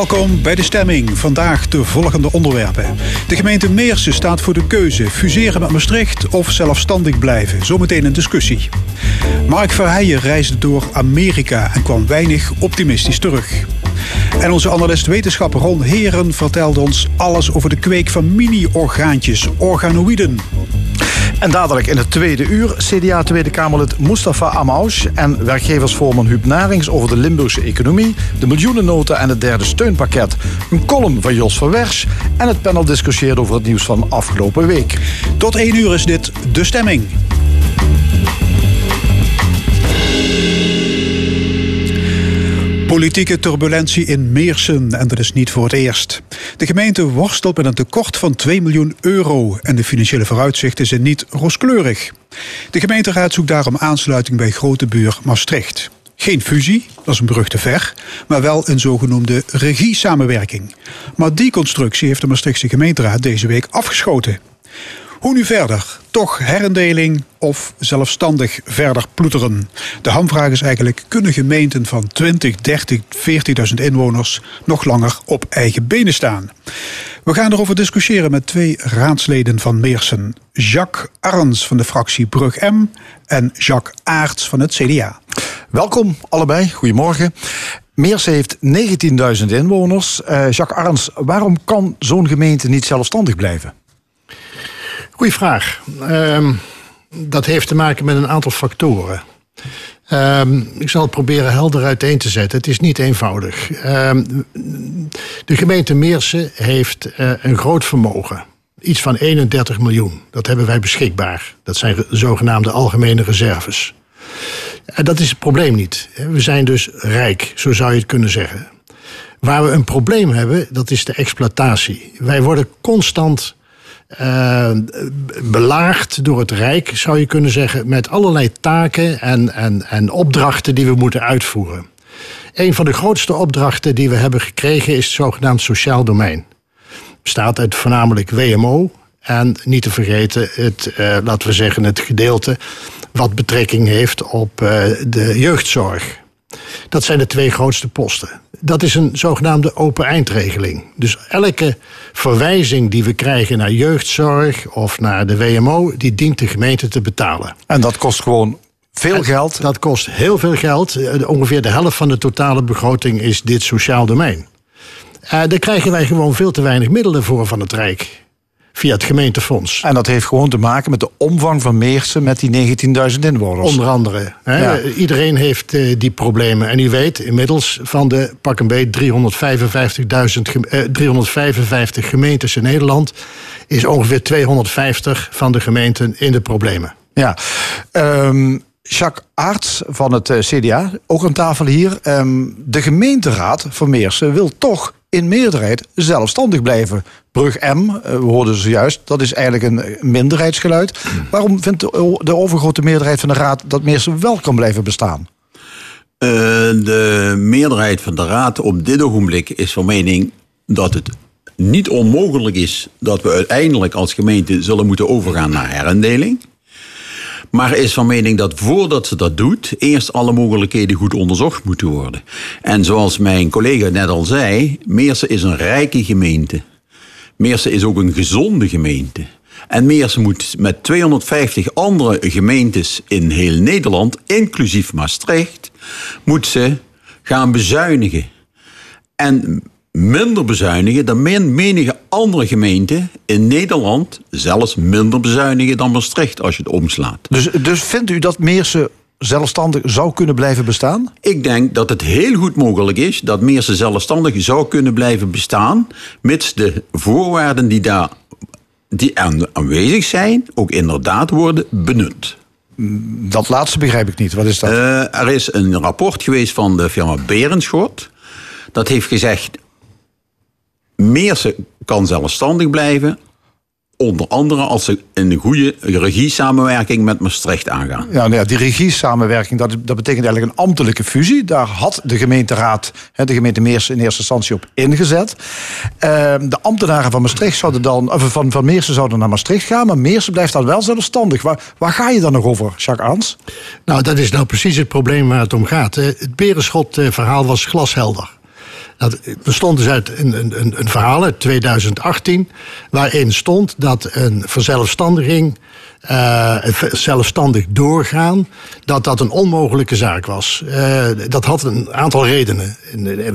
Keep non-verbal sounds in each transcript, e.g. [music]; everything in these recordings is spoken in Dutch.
Welkom bij de stemming. Vandaag de volgende onderwerpen. De gemeente Meersen staat voor de keuze fuseren met Maastricht of zelfstandig blijven. Zometeen een discussie. Mark Verheijen reisde door Amerika en kwam weinig optimistisch terug. En onze analist wetenschap Ron Heren vertelde ons alles over de kweek van mini-orgaantjes, organoïden. En dadelijk in het tweede uur CDA Tweede Kamerlid Mustafa Amouche en werkgeversvoorman Huub Narings over de Limburgse economie, de miljoenennota en het derde steunpakket. Een column van Jos van Wersch en het panel discussieert over het nieuws van afgelopen week. Tot één uur is dit De Stemming. Politieke turbulentie in Meersen en dat is niet voor het eerst. De gemeente worstelt met een tekort van 2 miljoen euro en de financiële vooruitzichten zijn niet rooskleurig. De gemeenteraad zoekt daarom aansluiting bij grote buur Maastricht. Geen fusie, dat is een brug te ver, maar wel een zogenoemde regie-samenwerking. Maar die constructie heeft de Maastrichtse gemeenteraad deze week afgeschoten. Hoe nu verder? Toch herendeling of zelfstandig verder ploeteren? De hamvraag is eigenlijk: kunnen gemeenten van 20, 30, 40.000 inwoners nog langer op eigen benen staan? We gaan erover discussiëren met twee raadsleden van Meersen: Jacques Arns van de fractie Brug M en Jacques Aarts van het CDA. Welkom allebei, goedemorgen. Meersen heeft 19.000 inwoners. Uh, Jacques Arns, waarom kan zo'n gemeente niet zelfstandig blijven? Goeie vraag. Um, dat heeft te maken met een aantal factoren. Um, ik zal het proberen helder uiteen te zetten. Het is niet eenvoudig. Um, de gemeente Meersen heeft uh, een groot vermogen. Iets van 31 miljoen. Dat hebben wij beschikbaar. Dat zijn zogenaamde algemene reserves. En dat is het probleem niet. We zijn dus rijk, zo zou je het kunnen zeggen. Waar we een probleem hebben, dat is de exploitatie. Wij worden constant uh, belaagd door het Rijk, zou je kunnen zeggen, met allerlei taken en, en, en opdrachten die we moeten uitvoeren. Een van de grootste opdrachten die we hebben gekregen is het zogenaamd sociaal domein. Bestaat uit voornamelijk WMO en niet te vergeten het, uh, laten we zeggen, het gedeelte wat betrekking heeft op uh, de jeugdzorg. Dat zijn de twee grootste posten. Dat is een zogenaamde open eindregeling. Dus elke verwijzing die we krijgen naar jeugdzorg of naar de WMO, die dient de gemeente te betalen. En dat kost gewoon veel geld? Dat kost heel veel geld. Eh, ongeveer de helft van de totale begroting is dit sociaal domein. Uh, daar krijgen wij gewoon veel te weinig middelen voor van het Rijk via het gemeentefonds. En dat heeft gewoon te maken met de omvang van Meersen met die 19.000 inwoners. Onder andere. Hè? Iedereen heeft uh, die problemen. En u weet inmiddels van de pak een beet 355.000 uh, 355 gemeentes in Nederland is ongeveer 250 van de gemeenten in de problemen. Ja. Um, Jacques Aarts van het eh, CDA, ook aan tafel hier. Um, de gemeenteraad van Meersen wil toch in meerderheid zelfstandig blijven. Brug M, eh, we hoorden zojuist, dat is eigenlijk een minderheidsgeluid. Waarom vindt de overgrote meerderheid van de Raad dat Meersen wel kan blijven bestaan? Uh, de meerderheid van de Raad op dit ogenblik is van mening dat het niet onmogelijk is dat we uiteindelijk als gemeente zullen moeten overgaan naar herindeling. Maar is van mening dat voordat ze dat doet, eerst alle mogelijkheden goed onderzocht moeten worden. En zoals mijn collega net al zei, Meersen is een rijke gemeente. Meersen is ook een gezonde gemeente. En Meersen moet met 250 andere gemeentes in heel Nederland, inclusief Maastricht, moet ze gaan bezuinigen. En minder bezuinigen dan menige andere gemeente in Nederland zelfs minder bezuinigen dan Maastricht als je het omslaat. Dus, dus vindt u dat Meersen zelfstandig zou kunnen blijven bestaan? Ik denk dat het heel goed mogelijk is dat Meersen zelfstandig zou kunnen blijven bestaan, mits de voorwaarden die daar die aanwezig zijn, ook inderdaad worden benut. Dat laatste begrijp ik niet. Wat is dat? Uh, er is een rapport geweest van de firma Berenschot. Dat heeft gezegd, Meersen kan zelfstandig blijven. Onder andere als ze een goede regie-samenwerking met Maastricht aangaan. Ja, nou ja die regie-samenwerking, dat, dat betekent eigenlijk een ambtelijke fusie. Daar had de gemeenteraad, de gemeente Meersen in eerste instantie op ingezet. Ehm, de ambtenaren van Maastricht zouden dan, of van, van Meersen zouden naar Maastricht gaan, maar Meersen blijft dan wel zelfstandig. Waar, waar ga je dan nog over, Jacques Ans? Nou, dat is nou precies het probleem waar het om gaat. Het Berenschot-verhaal was glashelder. Dat bestond dus uit een, een, een verhaal uit 2018, waarin stond dat een verzelfstandiging, uh, zelfstandig doorgaan, dat dat een onmogelijke zaak was. Uh, dat had een aantal redenen.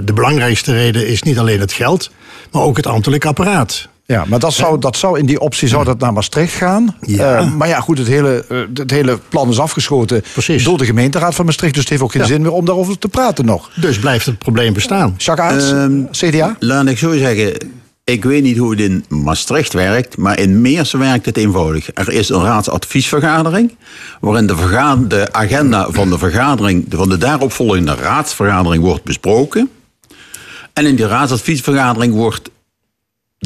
De belangrijkste reden is niet alleen het geld, maar ook het ambtelijk apparaat. Ja, maar dat zou, dat zou in die optie zou dat naar Maastricht gaan. Ja. Uh, maar ja, goed, het hele, uh, het hele plan is afgeschoten Precies. door de gemeenteraad van Maastricht. Dus het heeft ook geen Ja. zin meer om daarover te praten nog. Dus blijft het probleem bestaan. Jacques Aerts, Ehm, CDA? Laat ik zo zeggen. Ik weet niet hoe het in Maastricht werkt, maar in Meersen werkt het eenvoudig. Er is een raadsadviesvergadering, waarin de, de agenda van de vergadering, van de daaropvolgende raadsvergadering wordt besproken. En in die raadsadviesvergadering wordt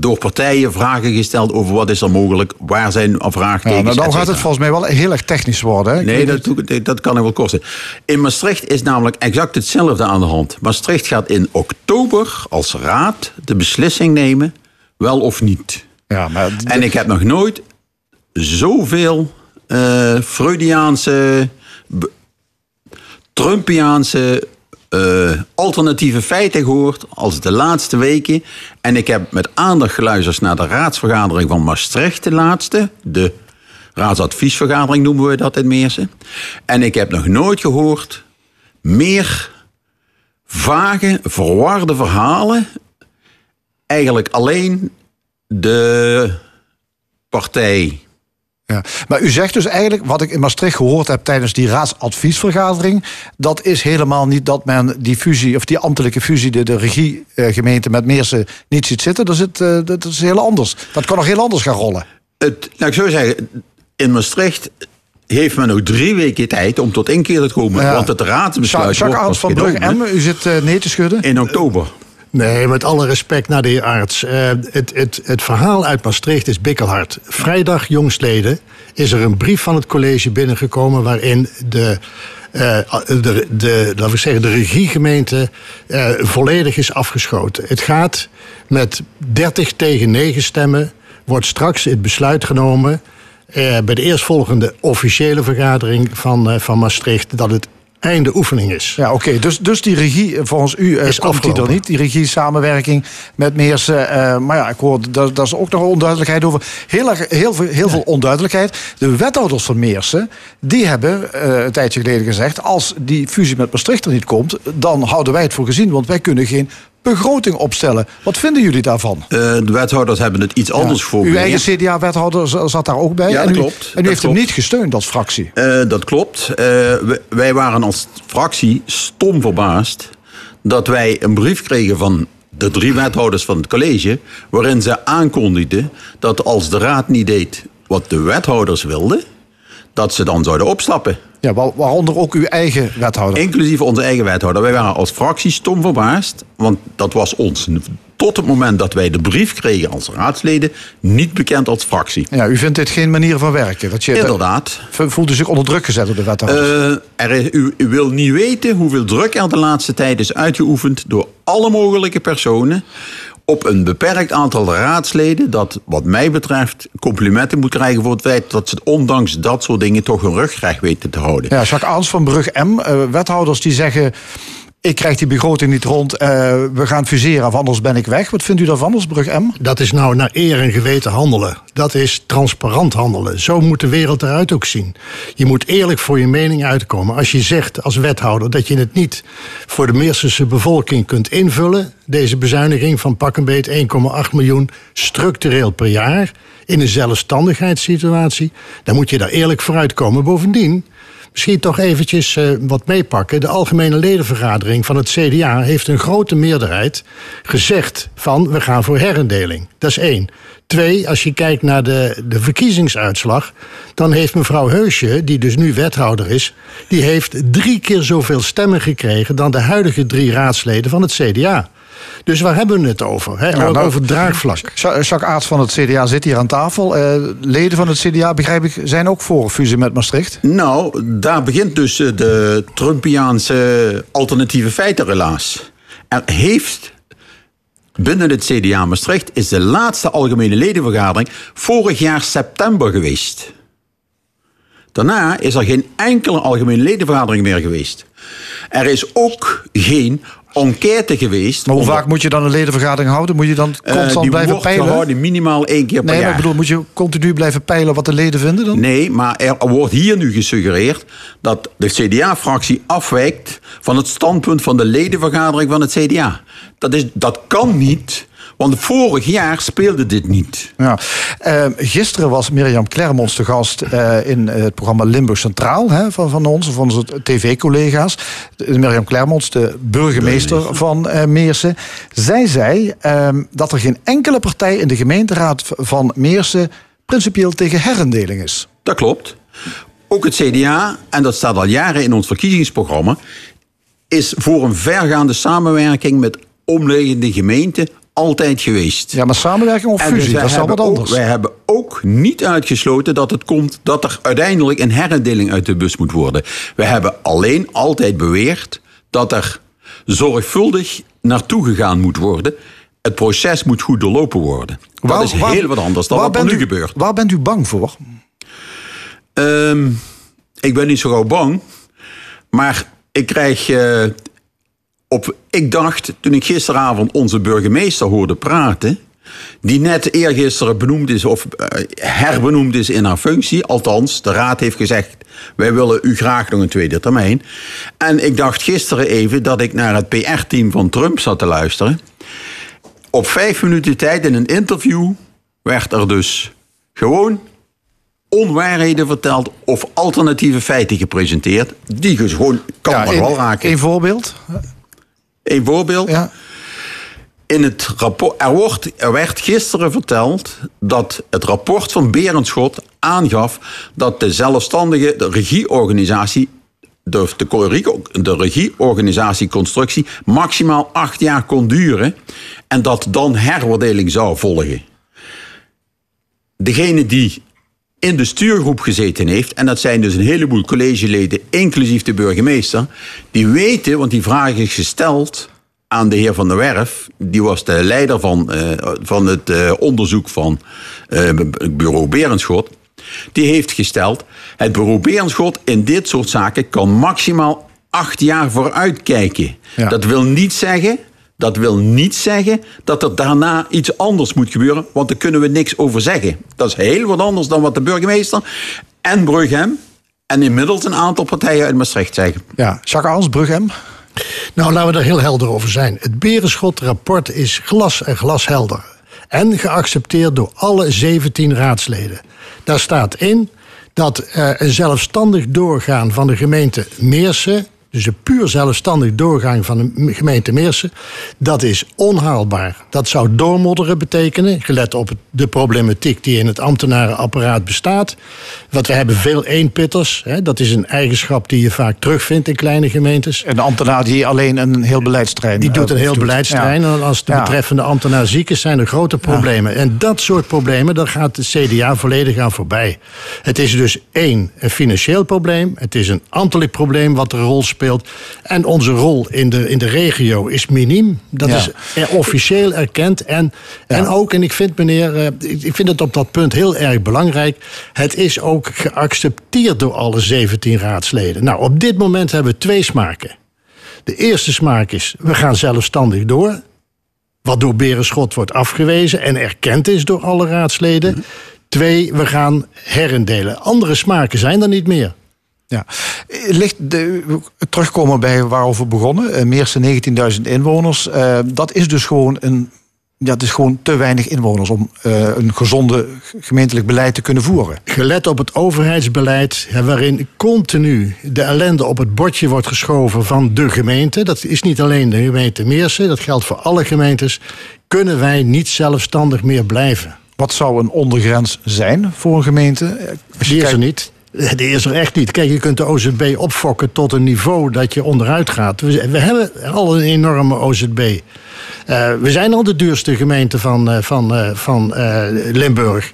door partijen vragen gesteld over wat is er mogelijk, waar zijn Ja, vraagtekens. nou, dan gaat het volgens mij wel heel erg technisch worden. Hè? Nee, dat, dat kan ik wel kosten. In Maastricht is namelijk exact hetzelfde aan de hand. Maastricht gaat in oktober als raad de beslissing nemen, wel of niet. Ja, maar En ik heb nog nooit zoveel eh Freudiaanse, Trumpiaanse eh, alternatieve feiten gehoord als de laatste weken. En ik heb met aandacht geluisterd naar de raadsvergadering van Maastricht, de laatste. De raadsadviesvergadering noemen we dat in Meersen. En ik heb nog nooit gehoord meer vage, verwarde verhalen. Eigenlijk alleen de partij Ja. Maar u zegt dus eigenlijk, wat ik in Maastricht gehoord heb tijdens die raadsadviesvergadering, dat is helemaal niet dat men die fusie, of die ambtelijke fusie, de, de regiegemeente met Meersen niet ziet zitten. Dat is, het, eh, dat is heel anders. Dat kan nog heel anders gaan rollen. Het, laat ik zo zeggen, in Maastricht heeft men nog drie weken tijd om tot inkeer te komen. Ja. Want het raadsbesluit Jacques pas van Brugge u zit eh, nee te schudden. in oktober. Nee, met alle respect naar de heer Arts. Eh, het, het, het verhaal uit Maastricht is bikkelhard. Vrijdag jongstleden is er een brief van het college binnengekomen... waarin de, eh, de, de, laten we zeggen, de regiegemeente eh, volledig is afgeschoten. Het gaat met 30 tegen 9 stemmen... wordt straks het besluit genomen... bij de eerstvolgende officiële vergadering van, van Maastricht... dat het einde oefening is. Ja, oké. Dus, dus die regie, eh, volgens u, eh, Is komt die er afgelopen. niet. Die regie-samenwerking met Meersen. eh, maar ja, ik hoor, daar, daar is ook nog onduidelijkheid over. Heel, erg- heel, veel, heel veel onduidelijkheid. De wethouders van Meersen, die hebben een tijdje geleden gezegd... als die fusie met Maastricht er niet komt, dan houden wij het voor gezien. Want wij kunnen geen begroting opstellen. Wat vinden jullie daarvan? Eh, de wethouders hebben het iets anders Uw geformuleerd. eigen CDA-wethouder zat daar ook bij. Ja, en dat u, klopt. En u Dat heeft hem niet gesteund als fractie. Eh, dat klopt. Eh, wij waren als fractie stom verbaasd dat wij een brief kregen van de drie wethouders van het college, waarin ze aankondigden dat als de raad niet deed wat de wethouders wilden, dat ze dan zouden opstappen. Ja, wa- waaronder ook uw eigen wethouder. Inclusief onze eigen wethouder. Wij waren als fractie stom verbaasd. Want dat was ons tot het moment dat wij de brief kregen als raadsleden niet bekend als fractie. Ja, u vindt dit geen manier van werken. Dat je, Inderdaad. Voelt u zich onder druk gezet door de wethouders? Eh, er is, u, u wil niet weten hoeveel druk er de laatste tijd is uitgeoefend door alle mogelijke personen op een beperkt aantal raadsleden dat wat mij betreft complimenten moet krijgen voor het feit dat ze ondanks dat soort dingen toch een ruggraag weten te houden. ja, Jacques Aans van Brug M. eh, wethouders die zeggen... ik krijg die begroting niet rond, eh, we gaan fuseren of anders ben ik weg. Wat vindt u daarvan als Brug M? Dat is nou naar eer en geweten handelen. Dat is transparant handelen. Zo moet de wereld eruit ook zien. Je moet eerlijk voor je mening uitkomen. Als je zegt als wethouder dat je het niet voor de Meersense bevolking kunt invullen, deze bezuiniging van pak een beet 1,8 miljoen structureel per jaar in een zelfstandigheidssituatie, dan moet je daar eerlijk voor uitkomen. Bovendien. Misschien toch eventjes eh, wat meepakken. De algemene ledenvergadering van het CDA heeft een grote meerderheid gezegd van we gaan voor herindeling. Dat is één. Twee, als je kijkt naar de, de verkiezingsuitslag, dan heeft mevrouw Heusje, die dus nu wethouder is, die heeft drie keer zoveel stemmen gekregen dan de huidige drie raadsleden van het CDA. Dus waar hebben we het over? Hè? nou- over draagvlak. Ja- Jacques Aarts van het CDA zit hier aan tafel. Eh, leden van het CDA, begrijp ik, zijn ook voor fusie met Maastricht. Nou, daar begint dus eh, de Trumpiaanse alternatieve feitenrelaas. Er heeft binnen het CDA Maastricht is de laatste algemene ledenvergadering vorig jaar september geweest. Daarna is er geen enkele algemene ledenvergadering meer geweest. Er is ook geen enquête geweest. Maar hoe onder- vaak moet je dan een ledenvergadering houden? Moet je dan Eh, constant die blijven wordt peilen? gehouden minimaal één keer per Nee, maar jaar. ik bedoel, moet je continu blijven peilen wat de leden vinden dan? Nee, maar er wordt hier nu gesuggereerd dat de CDA-fractie afwijkt van het standpunt van de ledenvergadering van het CDA. Dat, is, dat kan niet, want vorig jaar speelde dit niet. Ja. Eh, gisteren was Mirjam Klermons te gast eh, in het programma Limburg Centraal hè, van, van ons, van onze tv-collega's. De- Mirjam Klermons, de burgemeester van eh, Meersen. Zij zei ehm, dat er geen enkele partij in de gemeenteraad van Meersen principieel tegen herindeling is. Dat klopt. Ook het CDA, en dat staat al jaren in ons verkiezingsprogramma, is voor een vergaande samenwerking met omliggende gemeenten altijd geweest. Ja, maar samenwerking of dus fusie, dat is al wat hebben ook- anders. wij hebben ook niet uitgesloten dat het komt dat er uiteindelijk een herindeling uit de bus moet worden. We hebben alleen altijd beweerd dat er zorgvuldig naartoe gegaan moet worden. Het proces moet goed doorlopen worden. Dat Waar- is waar- heel wat anders dan wat er nu u- gebeurt. Waar bent u bang voor? Ehm, ik ben niet zo gauw bang. Maar ik krijg. eh, op, ik dacht toen ik gisteravond onze burgemeester hoorde praten. Die net eergisteren benoemd is of eh, herbenoemd is in haar functie. Althans, de raad heeft gezegd: wij willen u graag nog een tweede termijn. En ik dacht gisteren even dat ik naar het PR-team van Trump zat te luisteren. Op vijf minuten tijd in een interview werd er dus gewoon onwaarheden verteld of alternatieve feiten gepresenteerd. Die dus gewoon kan Ja, maar wel raken. Een voorbeeld? Een voorbeeld. Ja. In het rapport, er, wordt, er werd gisteren verteld dat het rapport van Berendschot aangaf dat de zelfstandige de regieorganisatie, de, de, de regieorganisatieconstructie, maximaal acht jaar kon duren en dat dan herwaardeling zou volgen. Degene die in de stuurgroep gezeten heeft, en dat zijn dus een heleboel collegeleden, inclusief de burgemeester, die weten, want die vraag is gesteld aan de heer Van der Werf, die was de leider van, eh, van het eh, onderzoek van het bureau Berenschot, die heeft gesteld, het bureau Berenschot in dit soort zaken kan maximaal acht jaar vooruitkijken. Ja. Dat wil niet zeggen dat wil niet zeggen dat er daarna iets anders moet gebeuren, want daar kunnen we niks over zeggen. Dat is heel wat anders dan wat de burgemeester en Brughem en inmiddels een aantal partijen uit Maastricht zeggen. ja. Jacques Ans, Brughem. Nou, laten we er heel helder over zijn. Het Berenschot-rapport is glas en glashelder. En geaccepteerd door alle 17 raadsleden. Daar staat in dat eh, een zelfstandig doorgaan van de gemeente Meersen. Dus een puur zelfstandig doorgang van de gemeente Meersen. Dat is onhaalbaar. Dat zou doormodderen betekenen. Gelet op de problematiek die in het ambtenarenapparaat bestaat. Want we hebben veel eenpitters. Hè, dat is een eigenschap die je vaak terugvindt in kleine gemeentes. Een ambtenaar die alleen een heel beleidsterrein Die doet eh, een heel doet. beleidsterrein. Ja. En als de Ja. betreffende ambtenaar ziek is, zijn er grote problemen. En dat soort problemen, daar gaat de CDA volledig aan voorbij. Het is dus één, een financieel probleem. Het is een ambtelijk probleem wat een rol speelt. En onze rol in de, in de regio is miniem. Dat Ja. is er officieel erkend. En, en ook, en ik vind meneer, eh, ik ik vind het op dat punt heel erg belangrijk. Het is ook geaccepteerd door alle 17 raadsleden. Nou, op dit moment hebben we twee smaken. De eerste smaak is, we gaan zelfstandig door. Wat door Berenschot wordt afgewezen en erkend is door alle raadsleden. Twee, we gaan herendelen. Andere smaken zijn er niet meer. Ja. Eh, Ligt de, terugkomen bij waarover we begonnen, eh, Meersen 19.000 inwoners. eh, dat is dus gewoon een. Ja, het is gewoon te weinig inwoners om een gezonde gemeentelijk beleid te kunnen voeren. Gelet op het overheidsbeleid, hè, waarin continu de ellende op het bordje wordt geschoven van de gemeente. Dat is niet alleen de gemeente Meersen, dat geldt voor alle gemeentes. Kunnen wij niet zelfstandig meer blijven? Wat zou een ondergrens zijn voor een gemeente? Die is er niet. Die is er echt niet. Kijk, je kunt de OZB opfokken tot een niveau dat je onderuit gaat. We, hebben al een enorme OZB. Eh, we zijn al de duurste gemeente van, eh, van, eh, van eh, Limburg.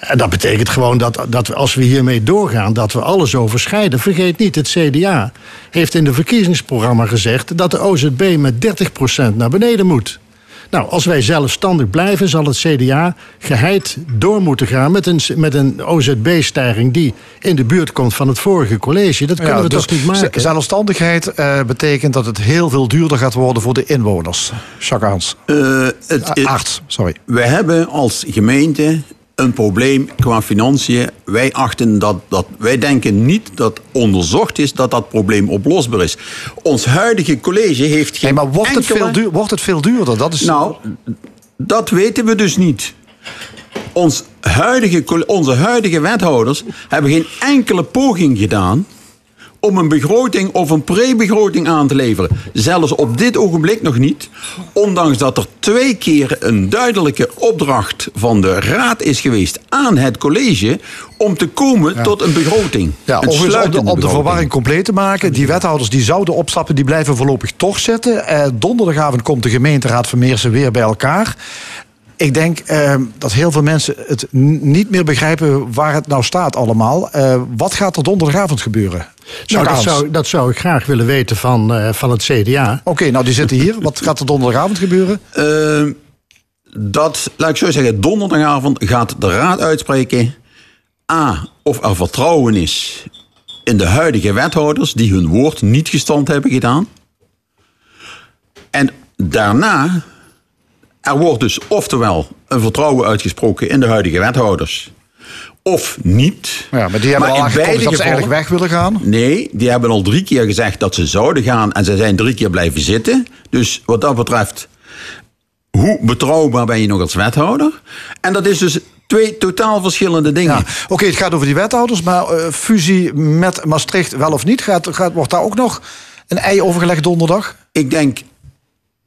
En dat betekent gewoon dat, dat als we hiermee doorgaan, dat we alles overschrijden. Vergeet niet, het CDA heeft in de verkiezingsprogramma gezegd dat de OZB met 30% naar beneden moet. Nou, als wij zelfstandig blijven, zal het CDA geheid door moeten gaan met een, met een OZB-stijging die in de buurt komt van het vorige college. Dat kunnen we dus toch niet maken? Zelfstandigheid uh, betekent dat het heel veel duurder gaat worden voor de inwoners. Jacques Arns. Uh, het, Arts, sorry. We hebben als gemeente een probleem qua financiën. Wij achten dat, dat wij denken niet dat onderzocht is dat dat probleem oplosbaar is. Ons huidige college heeft geen. Nee, maar wordt, enkele... het, veel duur, wordt het veel duurder? Dat is... Nou, dat weten we dus niet. Ons huidige, onze huidige wethouders hebben geen enkele poging gedaan om een begroting of een pre-begroting aan te leveren. Zelfs op dit ogenblik nog niet. Ondanks dat er twee keer een duidelijke opdracht van de raad is geweest aan het college om te komen ja. tot een begroting. Ja, een om, de, om de verwarring compleet te maken. Die wethouders die zouden opstappen, die blijven voorlopig toch zitten. Eh, donderdagavond komt de gemeenteraad van Meersen weer bij elkaar. Ik denk uh, dat heel veel mensen het niet meer begrijpen waar het nou staat allemaal. Uh, wat gaat er donderdagavond gebeuren? Nou, dat, zou, dat zou ik graag willen weten van, uh, van het CDA. Oké, okay, nou die zitten hier. wat gaat er donderdagavond gebeuren? Uh, dat, laat ik zo zeggen, donderdagavond gaat de raad uitspreken... A, of er vertrouwen is in de huidige wethouders... die hun woord niet gestand hebben gedaan. En daarna er wordt dus oftewel een vertrouwen uitgesproken in de huidige wethouders. Of niet. Ja, maar die hebben maar al aangekondigd dat ze eigenlijk weg willen gaan? Nee, die hebben al drie keer gezegd dat ze zouden gaan. En ze zijn drie keer blijven zitten. Dus wat dat betreft, hoe betrouwbaar ben je nog als wethouder? En dat is dus twee totaal verschillende dingen. Ja, Oké, okay, het gaat over die wethouders. Maar uh, fusie met Maastricht wel of niet? Gaat, gaat, wordt daar ook nog een ei overgelegd donderdag? Ik denk,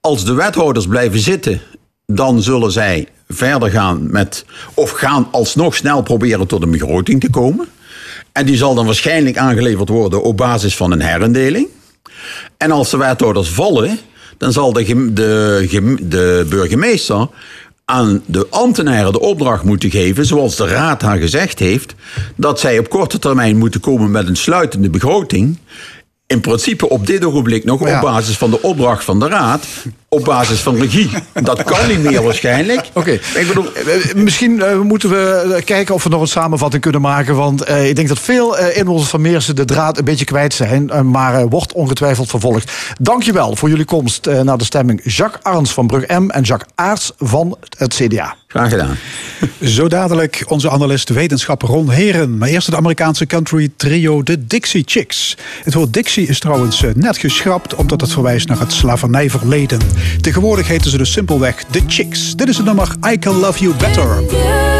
als de wethouders blijven zitten dan zullen zij verder gaan met, of gaan alsnog snel proberen tot een begroting te komen. En die zal dan waarschijnlijk aangeleverd worden op basis van een herindeling. En als de wethouders vallen, dan zal de, de, de burgemeester aan de ambtenaren de opdracht moeten geven, zoals de raad haar gezegd heeft, dat zij op korte termijn moeten komen met een sluitende begroting in principe op dit ogenblik nog op basis van de opdracht van de Raad. Op basis van regie. Dat kan niet meer waarschijnlijk. Oké, eh, eh, misschien uh, moeten we kijken of we nog een samenvatting kunnen maken. Want uh, ik denk dat veel uh, inwoners van Meersen de draad een beetje kwijt zijn. maar wordt ongetwijfeld vervolgd. Dankjewel voor jullie komst naar de stemming. Jacques Arns van Brug M en Jacques Aarts van het CDA. Graag gedaan. Zo dadelijk onze analist wetenschap Ron Heren. Maar eerst het Amerikaanse country trio de Dixie Chicks. Het woord Dixie is trouwens net geschrapt omdat het verwijst naar het slavernijverleden. Tegenwoordig heten ze dus simpelweg de Chicks. Dit is het nummer I Can Love You Better.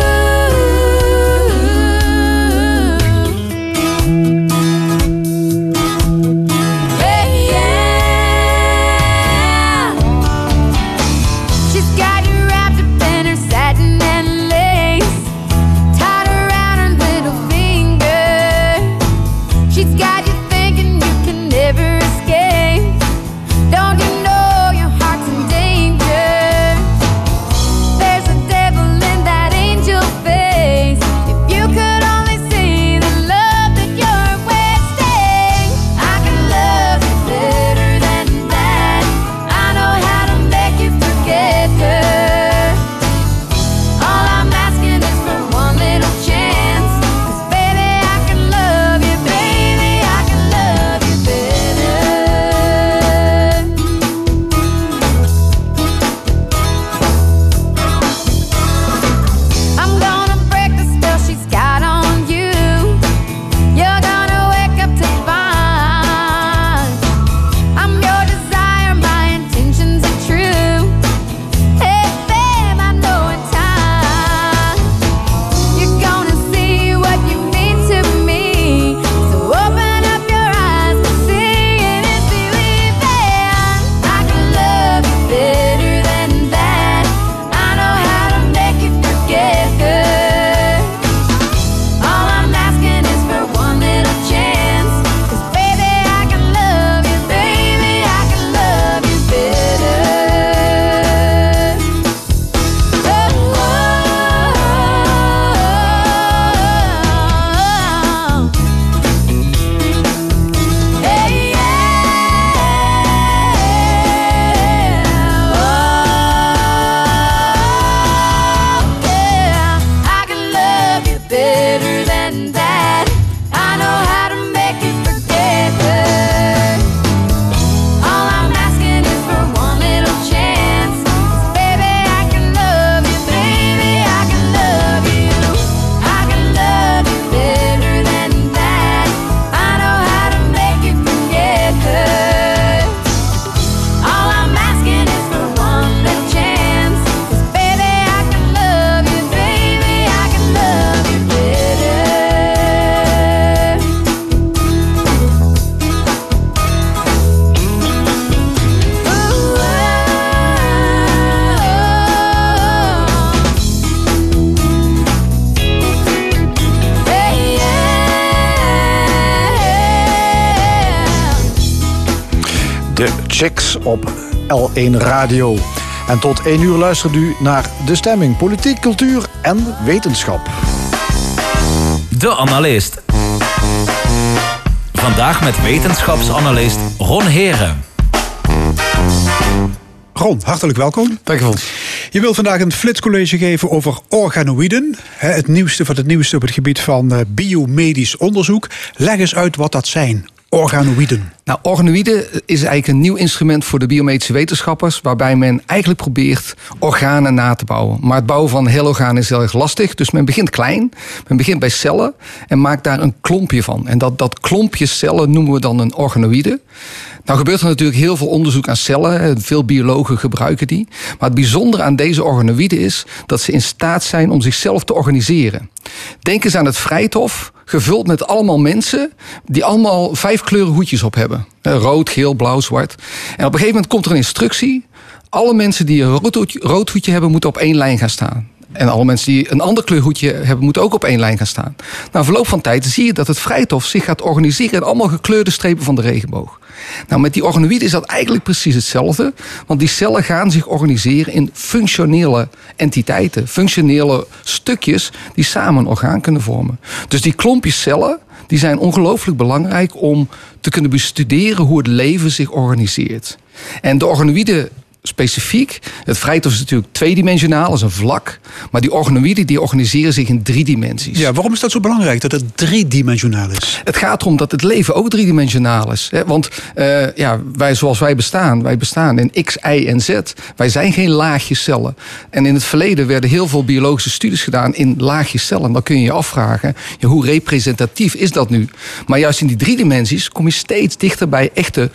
Chicks op L1 Radio. En tot 1 uur luistert u naar De Stemming, Politiek, Cultuur en Wetenschap. De Analist. Vandaag met wetenschapsanalist Ron Heren. Ron, hartelijk welkom. Dankjewel. Je wil vandaag een flitscollege geven over organoïden. hè, Het nieuwste van het nieuwste op het gebied van eh, biomedisch onderzoek. Leg eens uit wat dat zijn, organoïden. Nou, organoïden is eigenlijk een nieuw instrument voor de biomedische wetenschappers, waarbij men eigenlijk probeert organen na te bouwen. Maar het bouwen van heel organen is heel erg lastig, dus men begint klein, men begint bij cellen en maakt daar een klompje van. En dat, dat klompje cellen noemen we dan een organoïde. Nou gebeurt er natuurlijk heel veel onderzoek aan cellen, veel biologen gebruiken die. Maar het bijzondere aan deze organoïden is dat ze in staat zijn om zichzelf te organiseren. Denk eens aan het vrijthof, gevuld met allemaal mensen die allemaal vijf kleuren hoedjes op hebben. Eh, Rood, geel, blauw, zwart. En op een gegeven moment komt er een instructie. Alle mensen die een rood rood hoedje hebben, moeten op één lijn gaan staan. En alle mensen die een ander kleurhoedje hebben, moeten ook op één lijn gaan staan. Na verloop van tijd zie je dat het vrijthof zich gaat organiseren in allemaal gekleurde strepen van de regenboog. Nou, met die organoïden is dat eigenlijk precies hetzelfde. Want die cellen gaan zich organiseren in functionele entiteiten. Functionele stukjes die samen een orgaan kunnen vormen. Dus die klompjes cellen die zijn ongelooflijk belangrijk om te kunnen bestuderen hoe het leven zich organiseert. En de organoïden specifiek. Het vrijthof is natuurlijk tweedimensionaal, is een vlak. Maar die organoïden die organiseren zich in drie dimensies. Ja, waarom is dat zo belangrijk dat het driedimensionaal is? Het gaat erom dat het leven ook driedimensionaal is. Hè? Want uh, ja, wij, zoals wij bestaan, wij bestaan in X, Y en Z. Wij zijn geen laagjes cellen. En in het verleden werden heel veel biologische studies gedaan in laagjes cellen. Dan kun je je afvragen, ja, hoe representatief is dat nu? Maar juist in die drie dimensies kom je steeds dichter bij echte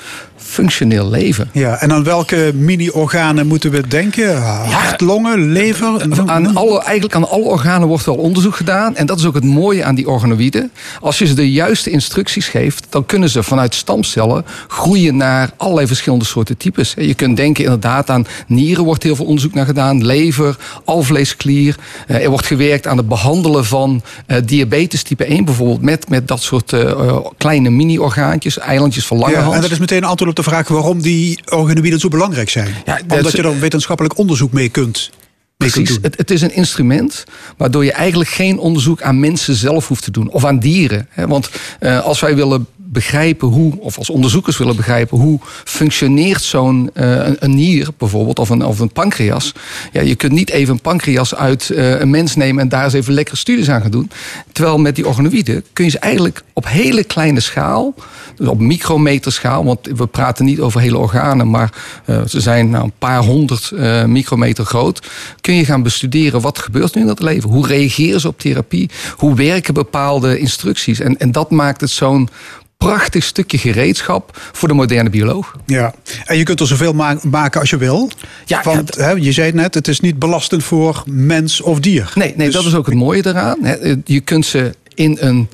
functioneel leven. Ja, en aan welke mini-organen moeten we denken? Hart, longen, lever? Aan alle, eigenlijk aan alle organen wordt wel onderzoek gedaan. En dat is ook het mooie aan die organoïden. Als je ze de juiste instructies geeft, dan kunnen ze vanuit stamcellen groeien naar allerlei verschillende soorten types. Je kunt denken inderdaad aan nieren, wordt heel veel onderzoek naar gedaan. Lever, alvleesklier. Er wordt gewerkt aan het behandelen van diabetes type 1 bijvoorbeeld. Met, met dat soort uh, kleine mini-orgaantjes, eilandjes van lange ja, En dat is meteen een antwoord op de vraag waarom die organoïden zo belangrijk zijn. Ja, Omdat je er wetenschappelijk onderzoek mee kunt. Precies, het, het, is een instrument waardoor je eigenlijk geen onderzoek aan mensen zelf hoeft te doen. Of aan dieren. Want uh, als wij willen begrijpen hoe, of als onderzoekers willen begrijpen hoe functioneert zo'n uh, een, nier bijvoorbeeld, of een, of een pancreas. Ja, je kunt niet even een pancreas uit uh, een mens nemen en daar eens even lekkere studies aan gaan doen. Terwijl met die organoïden kun je ze eigenlijk op hele kleine schaal, dus op micrometerschaal, want we praten niet over hele organen, maar uh, ze zijn nou, een paar honderd micrometer groot, kun je gaan bestuderen wat gebeurt nu in dat leven. Hoe reageren ze op therapie? Hoe werken bepaalde instructies? En, en dat maakt het zo'n prachtig stukje gereedschap voor de moderne bioloog. Ja, en je kunt er zoveel ma maken als je wil. Ja, Want ja, hè, je zei net, het is niet belastend voor mens of dier. Nee, nee dus... dat is ook het mooie eraan. Je kunt ze in een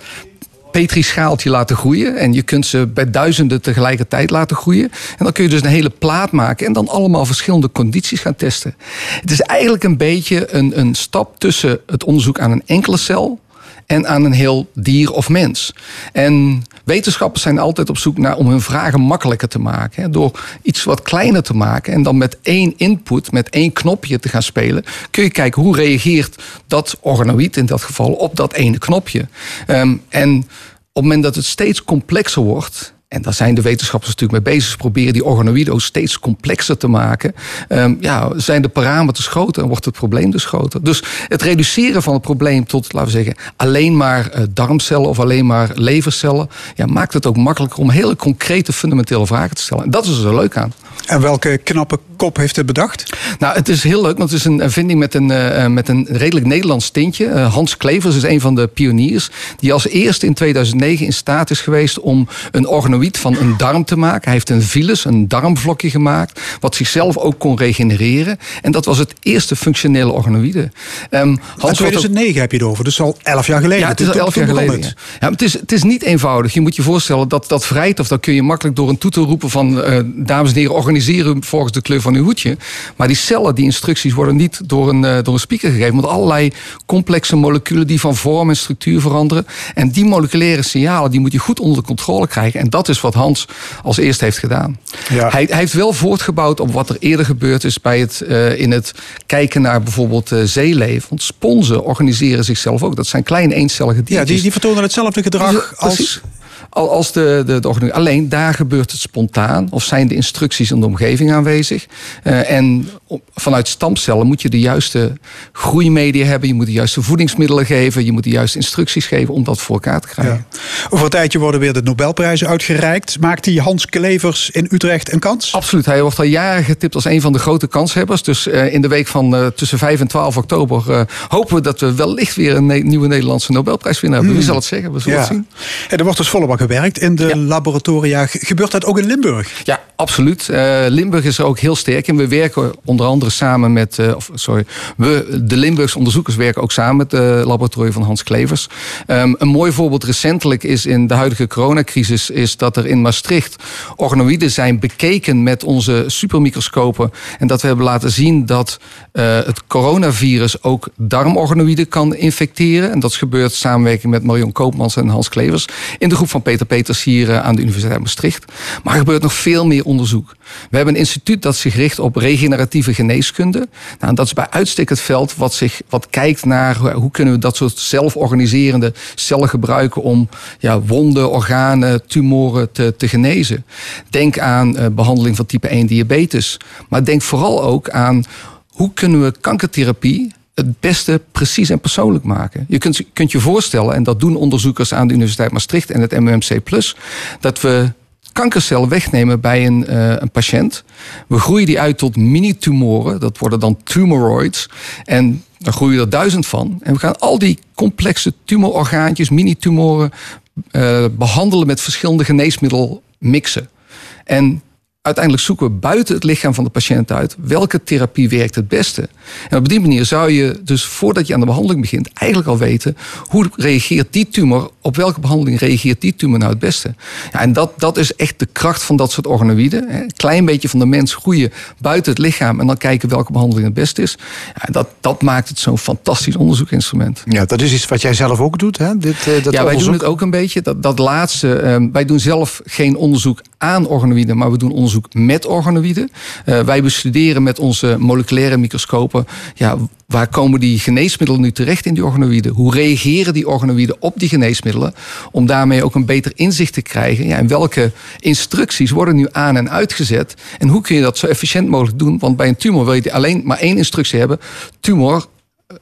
petrischaaltje laten groeien. En je kunt ze bij duizenden tegelijkertijd laten groeien. En dan kun je dus een hele plaat maken en dan allemaal verschillende condities gaan testen. Het is eigenlijk een beetje een, een stap tussen het onderzoek aan een enkele cel en aan een heel dier of mens. En wetenschappers zijn altijd op zoek naar om hun vragen makkelijker te maken. Hè, door iets wat kleiner te maken en dan met één input, met één knopje te gaan spelen, kun je kijken hoe reageert dat organoïd in dat geval op dat ene knopje. Um, en op het moment dat het steeds complexer wordt, en daar zijn de wetenschappers natuurlijk mee bezig. Ze proberen die organoïden steeds complexer te maken. Um, ja, zijn de parameters groter en wordt het probleem dus groter. Dus het reduceren van het probleem tot, laten we zeggen, alleen maar uh, darmcellen of alleen maar levercellen. Ja, maakt het ook makkelijker om hele concrete fundamentele vragen te stellen. En dat is er zo leuk aan. En welke knappe kop heeft het bedacht? Nou, het is heel leuk, want het is een vinding met een, uh, met een redelijk Nederlands tintje. Uh, Hans Klevers is een van de pioniers. Die als eerste in 2009 in staat is geweest om een van een darm te maken. Hij heeft een virus, een darmvlokje gemaakt. Wat zichzelf ook kon regenereren. En dat was het eerste functionele organoïde. Um, Hans 2009 ook... heb je het over, dus al elf jaar geleden. Ja, het is al elf jaar geleden. Ja. Ja, het, is, het is niet eenvoudig. Je moet je voorstellen dat dat vrijt, of dat kun je makkelijk door een toeter roepen van uh, dames en heren, organiseren volgens de kleur van van uw hoedje. Maar die cellen, die instructies worden niet door een, uh, door een speaker gegeven. Want allerlei complexe moleculen die van vorm en structuur veranderen. En die moleculaire signalen, die moet je goed onder de controle krijgen. En dat is wat Hans als eerste heeft gedaan. Ja. Hij, hij, heeft wel voortgebouwd op wat er eerder gebeurd is bij het, uh, in het kijken naar bijvoorbeeld uh, zeeleven. Want sponsen organiseren zichzelf ook. Dat zijn kleine eencellige diertjes. Ja, die, die vertonen hetzelfde gedrag als als de, de. Alleen daar gebeurt het spontaan. Of zijn de instructies in de omgeving aanwezig. Uh, en vanuit stamcellen moet je de juiste groeimedia hebben. Je moet de juiste voedingsmiddelen geven. Je moet de juiste instructies geven om dat voor elkaar te krijgen. Ja. Over een tijdje worden weer de Nobelprijzen uitgereikt. Maakt die Hans Klevers in Utrecht een kans? Absoluut. Hij wordt al jaren getipt als een van de grote kanshebbers. Dus uh, in de week van uh, tussen 5 en 12 oktober hopen we dat we wellicht weer een nieuwe Nederlandse Nobelprijswinnaar hebben. Hmm. Wie zal het zeggen? We zullen ja. het zien. En er wordt dus volle gewerkt in de laboratoria. Gebeurt dat ook in Limburg? Ja, absoluut. Uh, Limburg is er ook heel sterk en we werken onder andere samen met, uh, of sorry, we, de Limburgse onderzoekers werken ook samen met de laboratorium van Hans Klevers. Um, een mooi voorbeeld recentelijk is in de huidige coronacrisis, is dat er in Maastricht organoïden zijn bekeken met onze supermicroscopen. En dat we hebben laten zien dat het coronavirus ook darmorganoïden kan infecteren. En dat gebeurt samenwerking met Marion Koopmans en Hans Klevers. In de groep van Peter Peters hier eh, aan de Universiteit Maastricht. Maar er gebeurt nog veel meer onderzoek. We hebben een instituut dat zich richt op regeneratieve geneeskunde. Nou, dat is bij uitstek het veld wat, zich, wat kijkt naar hoe kunnen we dat soort zelforganiserende cellen gebruiken om ja, wonden, organen, tumoren te, te genezen. Denk aan uh, behandeling van type 1 diabetes. Maar denk vooral ook aan hoe kunnen we kankertherapie het beste precies en persoonlijk maken. Je kunt, kunt je voorstellen, en dat doen onderzoekers aan de Universiteit Maastricht en het MUMC, dat we kankercellen wegnemen bij een, uh, een patiënt. We groeien die uit tot mini-tumoren, dat worden dan tumoroids. En daar groeien er duizend van. En we gaan al die complexe tumororgaantjes, mini-tumoren, uh, behandelen met verschillende geneesmiddelen mixen. En uiteindelijk zoeken we buiten het lichaam van de patiënt uit welke therapie werkt het beste. En op die manier zou je dus voordat je aan de behandeling begint, eigenlijk al weten hoe reageert die tumor, op welke behandeling reageert die tumor nou het beste. Ja, en dat, dat is echt de kracht van dat soort organoïden. Een klein beetje van de mens groeien buiten het lichaam en dan kijken welke behandeling het beste is. Ja, dat, dat maakt het zo'n fantastisch onderzoekinstrument. Ja, dat is iets wat jij zelf ook doet, hè? Dit, uh, dat ja, wij doen het ook een beetje. Dat, dat laatste, uh, wij doen zelf geen onderzoek aan organoïden, maar we doen onderzoek met organoïden. Uh, wij bestuderen met onze moleculaire microscopen. Ja, waar komen die geneesmiddelen nu terecht in die organoïden? Hoe reageren die organoïden op die geneesmiddelen? Om daarmee ook een beter inzicht te krijgen. Ja, en welke instructies worden nu aan en uitgezet? En hoe kun je dat zo efficiënt mogelijk doen? Want bij een tumor wil je alleen maar één instructie hebben. Tumor,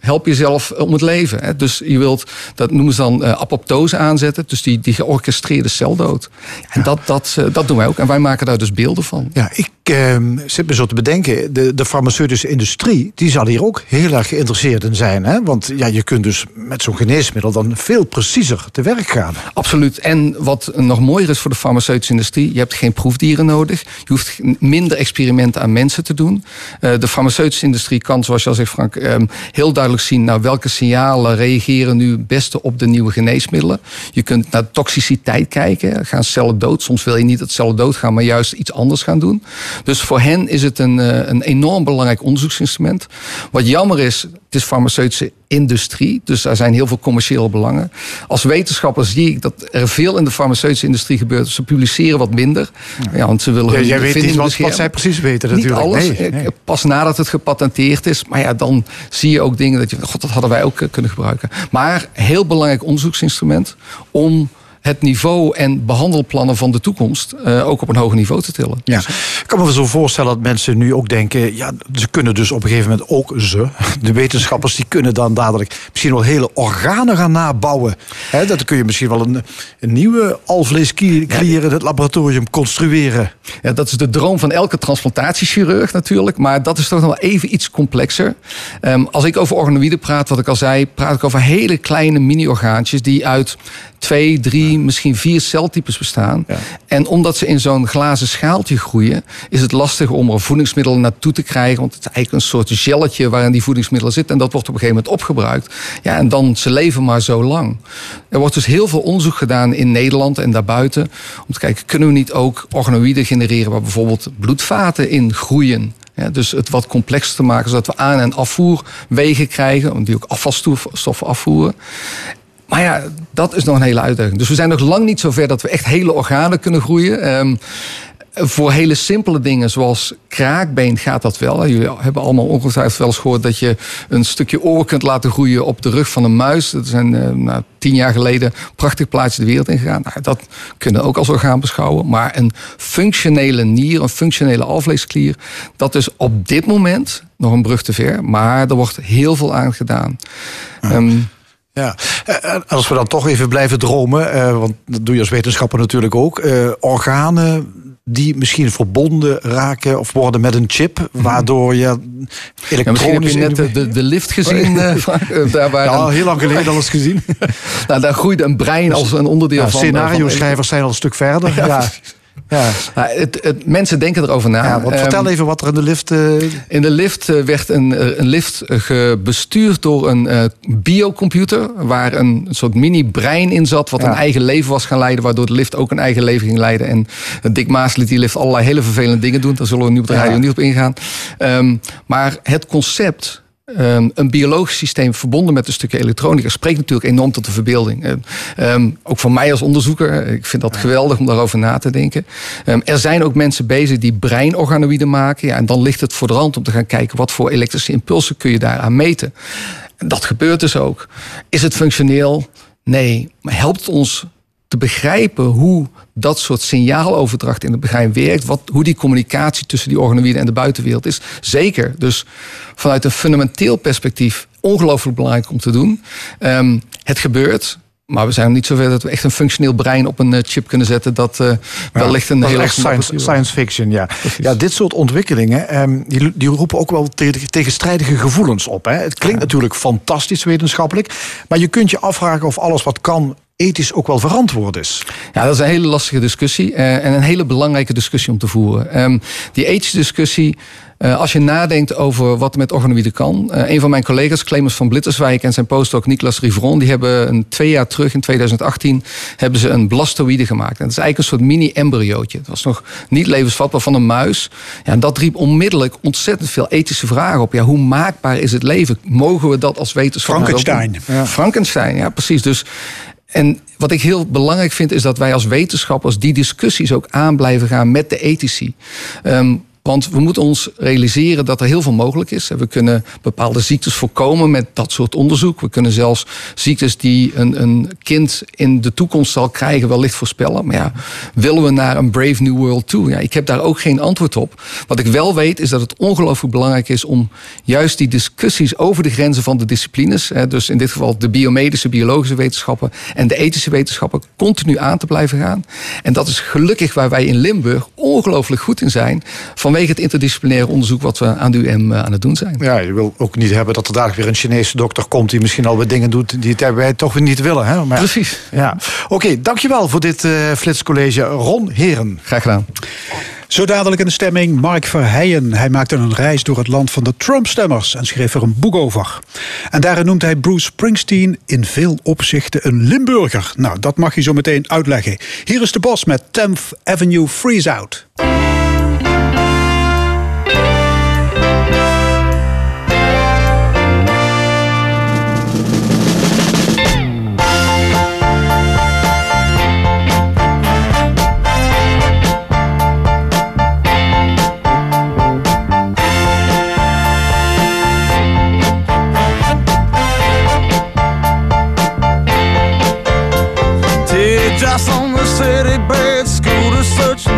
help jezelf om het leven. Hè. Dus je wilt, dat noemen ze dan uh, apoptose aanzetten. Dus die, die georchestreerde celdood. En ja. dat, dat, uh, dat doen wij ook. En wij maken daar dus beelden van. Ja, ik uh, zit me zo te bedenken. De, de farmaceutische industrie, die zal hier ook heel erg geïnteresseerd in zijn. Hè? Want ja, je kunt dus met zo'n geneesmiddel dan veel preciezer te werk gaan. Absoluut. En wat nog mooier is voor de farmaceutische industrie, je hebt geen proefdieren nodig. Je hoeft minder experimenten aan mensen te doen. Uh, de farmaceutische industrie kan, zoals je al zegt Frank, um, heel duidelijk zien naar welke signalen reageren nu het beste op de nieuwe geneesmiddelen. Je kunt naar toxiciteit kijken. Gaan cellen dood? Soms wil je niet dat cellen doodgaan, maar juist iets anders gaan doen. Dus voor hen is het een, een enorm belangrijk onderzoeksinstrument. Wat jammer is, het is farmaceutische industrie, dus er zijn heel veel commerciële belangen. Als wetenschapper zie ik dat er veel in de farmaceutische industrie gebeurt. Ze publiceren wat minder. Ja, want ze willen ja, jij weet niet wat, wat zij precies weten natuurlijk. Niet alles. Nee, nee. Pas nadat het gepatenteerd is. Maar ja, dan zie je ook dingen dat je... God, dat hadden wij ook kunnen gebruiken. Maar heel belangrijk onderzoeksinstrument om het niveau en behandelplannen van de toekomst uh, ook op een hoger niveau te tillen. Ja. Ik kan me zo voorstellen dat mensen nu ook denken, ja, ze kunnen dus op een gegeven moment ook ze, [laughs] de wetenschappers, die kunnen dan dadelijk misschien wel hele organen gaan nabouwen. He, dat kun je misschien wel een, een nieuwe alvleesklier in het laboratorium construeren. Ja, dat is de droom van elke transplantatiechirurg natuurlijk, maar dat is toch nog wel even iets complexer. Um, als ik over organoïden praat, wat ik al zei, praat ik over hele kleine mini-orgaantjes die uit twee, drie, misschien vier celtypes bestaan. Ja. En omdat ze in zo'n glazen schaaltje groeien, is het lastig om er voedingsmiddelen naartoe te krijgen. Want het is eigenlijk een soort gelletje waarin die voedingsmiddelen zitten. En dat wordt op een gegeven moment opgebruikt. Ja, en dan ze leven maar zo lang. Er wordt dus heel veel onderzoek gedaan in Nederland en daarbuiten. Om te kijken, kunnen we niet ook organoïden genereren waar bijvoorbeeld bloedvaten in groeien? Ja, dus het wat complexer te maken, zodat we aan- en afvoerwegen krijgen, die ook afvalstoffen afvoeren. Maar ja, dat is nog een hele uitdaging. Dus we zijn nog lang niet zover dat we echt hele organen kunnen groeien. Ehm, voor hele simpele dingen zoals kraakbeen gaat dat wel. Jullie hebben allemaal ongetwijfeld wel eens gehoord dat je een stukje oor kunt laten groeien op de rug van een muis. Dat zijn uh, nou, tien jaar geleden prachtig plaatje de wereld ingegaan. Nou, dat kunnen we ook als orgaan beschouwen. Maar een functionele nier, een functionele alvleesklier, dat is op dit moment nog een brug te ver. Maar er wordt heel veel aan gedaan. Ja. Um, ja, als we dan toch even blijven dromen, uh, want dat doe je als wetenschapper natuurlijk ook. Organen die misschien verbonden raken of worden met een chip, waardoor je elektronisch... Ja, misschien heb je net de, de lift gezien. Uh, daar waar ja, heel lang geleden al eens gezien. [laughs] nou, daar groeide een brein als een onderdeel ja, van... Scenario-schrijvers zijn al een stuk verder. ja. [laughs] Ja. Nou, het, het, mensen denken erover na. Ja, want vertel even wat er in de lift... Uh... In de lift werd een, een lift bestuurd door een uh, biocomputer... waar een soort mini-brein in zat... wat ja. een eigen leven was gaan leiden... waardoor de lift ook een eigen leven ging leiden. En Dick Maas liet die lift allerlei hele vervelende dingen doen. Daar zullen we nu op de radio niet op ingaan. Um, maar het concept... Um, een biologisch systeem verbonden met een stukje elektronica spreekt natuurlijk enorm tot de verbeelding. Um, ook voor mij als onderzoeker, ik vind dat geweldig om daarover na te denken. Um, er zijn ook mensen bezig die breinorganoïden maken. Ja, en dan ligt het voor de rand om te gaan kijken wat voor elektrische impulsen kun je daaraan meten. Dat gebeurt dus ook. Is het functioneel? Nee. Maar helpt ons te begrijpen hoe dat soort signaaloverdracht in het brein werkt. Wat, hoe die communicatie tussen die organoïden en de buitenwereld is. Zeker. Dus vanuit een fundamenteel perspectief ongelooflijk belangrijk om te doen. Um, het gebeurt. Maar we zijn nog niet zover dat we echt een functioneel brein op een chip kunnen zetten. Dat uh, wellicht een hele echt science, science, fiction, ja. Ja, dit soort ontwikkelingen, um, die, die, roepen ook wel tegenstrijdige gevoelens op. Hè. Het klinkt ja. natuurlijk fantastisch wetenschappelijk. Maar je kunt je afvragen of alles wat kan ethisch ook wel verantwoord is? Ja, dat is een hele lastige discussie uh, en een hele belangrijke discussie om te voeren. Um, die ethische discussie, uh, als je nadenkt over wat er met organoïden kan. Uh, een van mijn collega's, Clemens van Blitterswijk en zijn postdoc Niklas Rivron, die hebben een twee jaar terug, in 2018, hebben ze een blastoïde gemaakt. En dat is eigenlijk een soort mini-embryootje. Het was nog niet levensvatbaar van een muis. Ja, en dat riep onmiddellijk ontzettend veel ethische vragen op. Ja, hoe maakbaar is het leven? Mogen we dat als wetenschapper? Frankenstein. Ja. Frankenstein, ja, precies. Dus en wat ik heel belangrijk vind, is dat wij als wetenschappers die discussies ook aan blijven gaan met de ethici. Um, want we moeten ons realiseren dat er heel veel mogelijk is. We kunnen bepaalde ziektes voorkomen met dat soort onderzoek. We kunnen zelfs ziektes die een, een kind in de toekomst zal krijgen wellicht voorspellen. Maar ja, willen we naar een brave new world toe? Ja, ik heb daar ook geen antwoord op. Wat ik wel weet is dat het ongelooflijk belangrijk is om juist die discussies over de grenzen van de disciplines, dus in dit geval de biomedische, biologische wetenschappen en de ethische wetenschappen, continu aan te blijven gaan. En dat is gelukkig waar wij in Limburg ongelooflijk goed in zijn. Van vanwege het interdisciplinaire onderzoek wat we aan de UM aan het doen zijn. Ja, je wil ook niet hebben dat er dadelijk weer een Chinese dokter komt die misschien al wat dingen doet die wij toch weer niet willen. Hè? Maar, Precies. Ja. Oké, okay, dankjewel voor dit uh, flitscollege. Ron Heren. Graag gedaan. Zo dadelijk in de stemming Mark Verheijen. Hij maakte een reis door het land van de Trump-stemmers en schreef er een boek over. En daarin noemt hij Bruce Springsteen in veel opzichten een Limburger. Nou, dat mag je zo meteen uitleggen. Hier is de bos met 10th Avenue Freeze Out. bird to search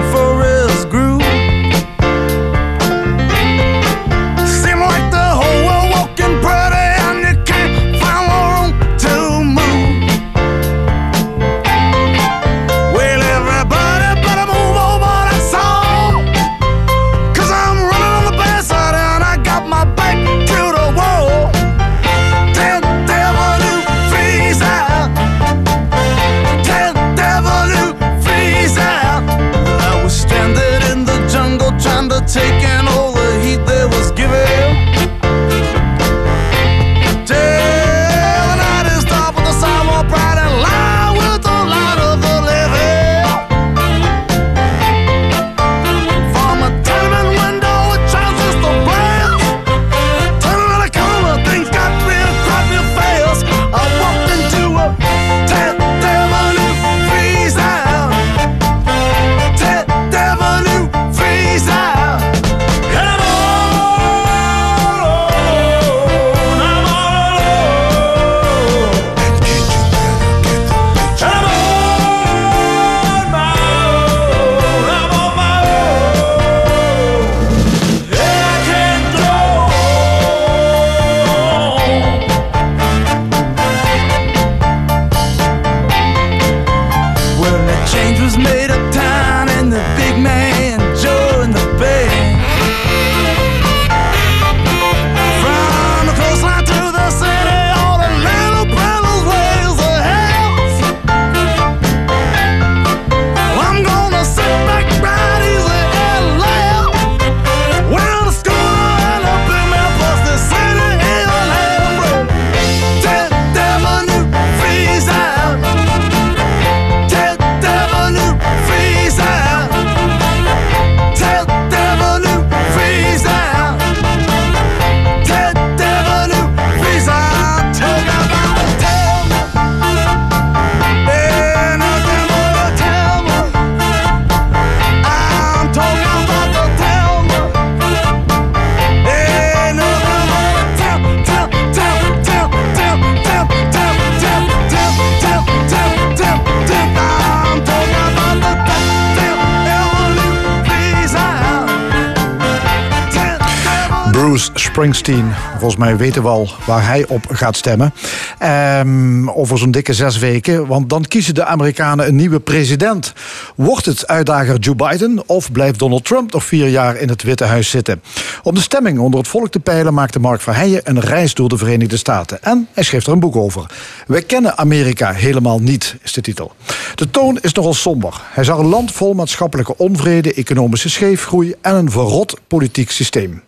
Mij weten we al waar hij op gaat stemmen. Ehm, over zo'n dikke zes weken. Want dan kiezen de Amerikanen een nieuwe president. Wordt het uitdager Joe Biden of blijft Donald Trump nog vier jaar in het Witte Huis zitten? Om de stemming onder het volk te peilen maakte Mark Verheijen een reis door de Verenigde Staten. En hij schreef er een boek over. Wij kennen Amerika helemaal niet, is de titel. De toon is nogal somber. Hij zag een land vol maatschappelijke onvrede, economische scheefgroei en een verrot politiek systeem.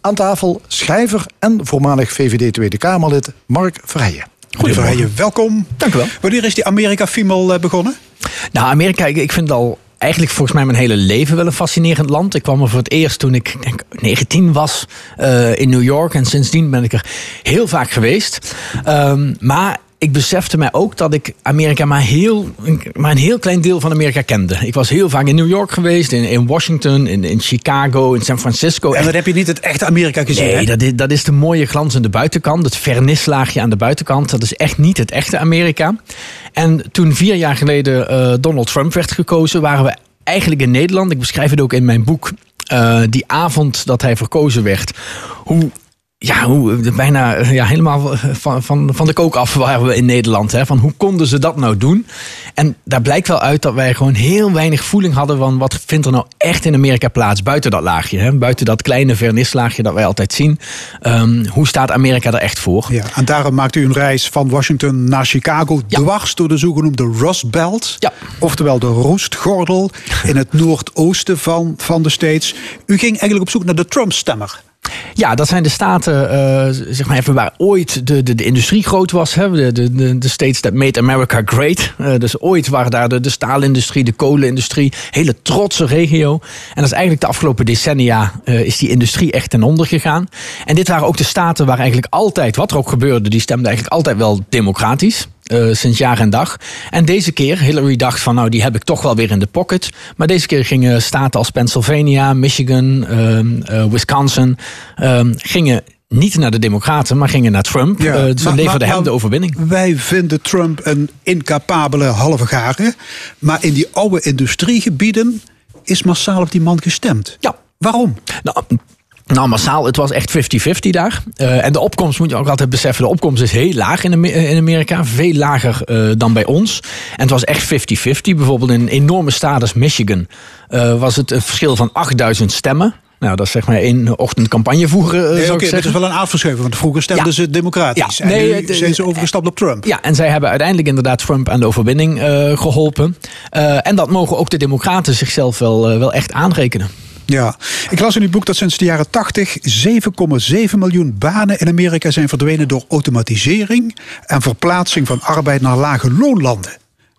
Aan tafel schrijver en voormalig VVD Tweede Kamerlid Mark Verheijen. Meneer Verheijen, welkom. Dank u wel. Wanneer is die Amerika-fiemel eh, begonnen? Nou, Amerika, ik, ik vind het al eigenlijk volgens mij mijn hele leven wel een fascinerend land. Ik kwam er voor het eerst toen ik denk 19 was uh, in New York. En sindsdien ben ik er heel vaak geweest. Um, maar ik besefte mij ook dat ik Amerika maar, heel, maar een heel klein deel van Amerika kende. Ik was heel vaak in New York geweest, in, in Washington, in, in Chicago, in San Francisco. En dan heb je niet het echte Amerika gezien. Nee, dat is, dat is de mooie glanzende buitenkant. Het vernislaagje aan de buitenkant. Dat is echt niet het echte Amerika. En toen vier jaar geleden uh, Donald Trump werd gekozen, waren we eigenlijk in Nederland. Ik beschrijf het ook in mijn boek. Uh, die avond dat hij verkozen werd. Hoe ja, hoe, bijna ja, helemaal van, van, van de kook af waren we in Nederland. Hè? Van hoe konden ze dat nou doen? En daar blijkt wel uit dat wij gewoon heel weinig voeling hadden van wat vindt er nou echt in Amerika plaats buiten dat laagje. Hè? Buiten dat kleine vernislaagje dat wij altijd zien. Um, hoe staat Amerika er echt voor? Ja, en daarom maakt u een reis van Washington naar Chicago ja. dwars door de zogenoemde Rust Belt. Ja. Oftewel de roostgordel in het noordoosten van, van de States. U ging eigenlijk op zoek naar de Trump-stemmer. Ja, dat zijn de staten, uh, zeg maar even waar ooit de, de, de industrie groot was. Hè? De, de, de states that made America great. Uh, dus ooit waren daar de, de staalindustrie, de kolenindustrie. Hele trotse regio. En dat is eigenlijk de afgelopen decennia uh, is die industrie echt ten onder gegaan. En dit waren ook de staten waar eigenlijk altijd, wat er ook gebeurde, die stemden eigenlijk altijd wel democratisch. Uh, sinds jaar en dag. En deze keer, Hillary dacht van nou die heb ik toch wel weer in de pocket. Maar deze keer gingen staten als Pennsylvania, Michigan, uh, uh, Wisconsin... gingen niet naar de Democraten, maar gingen naar Trump. Ja, uh, ze leverden hem de overwinning. Wij vinden Trump een incapabele halve garen. Maar in die oude industriegebieden is massaal op die man gestemd. Ja. Waarom? Nou, nou, massaal, het was echt 50-50 daar. Uh, en de opkomst moet je ook altijd beseffen. De opkomst is heel laag in, in Amerika. Veel lager uh, dan bij ons. En het was echt 50-50. Bijvoorbeeld in een enorme staat als Michigan uh, was het een verschil van 8000 stemmen. Nou, dat is zeg maar één ochtend campagne voeren. Nee, okay, dat is wel een aardverschuiving. Want vroeger stemden Ja. ze democratisch. Ja, en nee, nu zijn ze overgestapt op Trump. Ja, en zij hebben uiteindelijk inderdaad Trump aan de overwinning geholpen. En dat mogen ook de Democraten zichzelf wel, wel echt aanrekenen. Ja, ik las in uw boek dat sinds de jaren 80 7,7 miljoen banen in Amerika zijn verdwenen door automatisering en verplaatsing van arbeid naar lage loonlanden.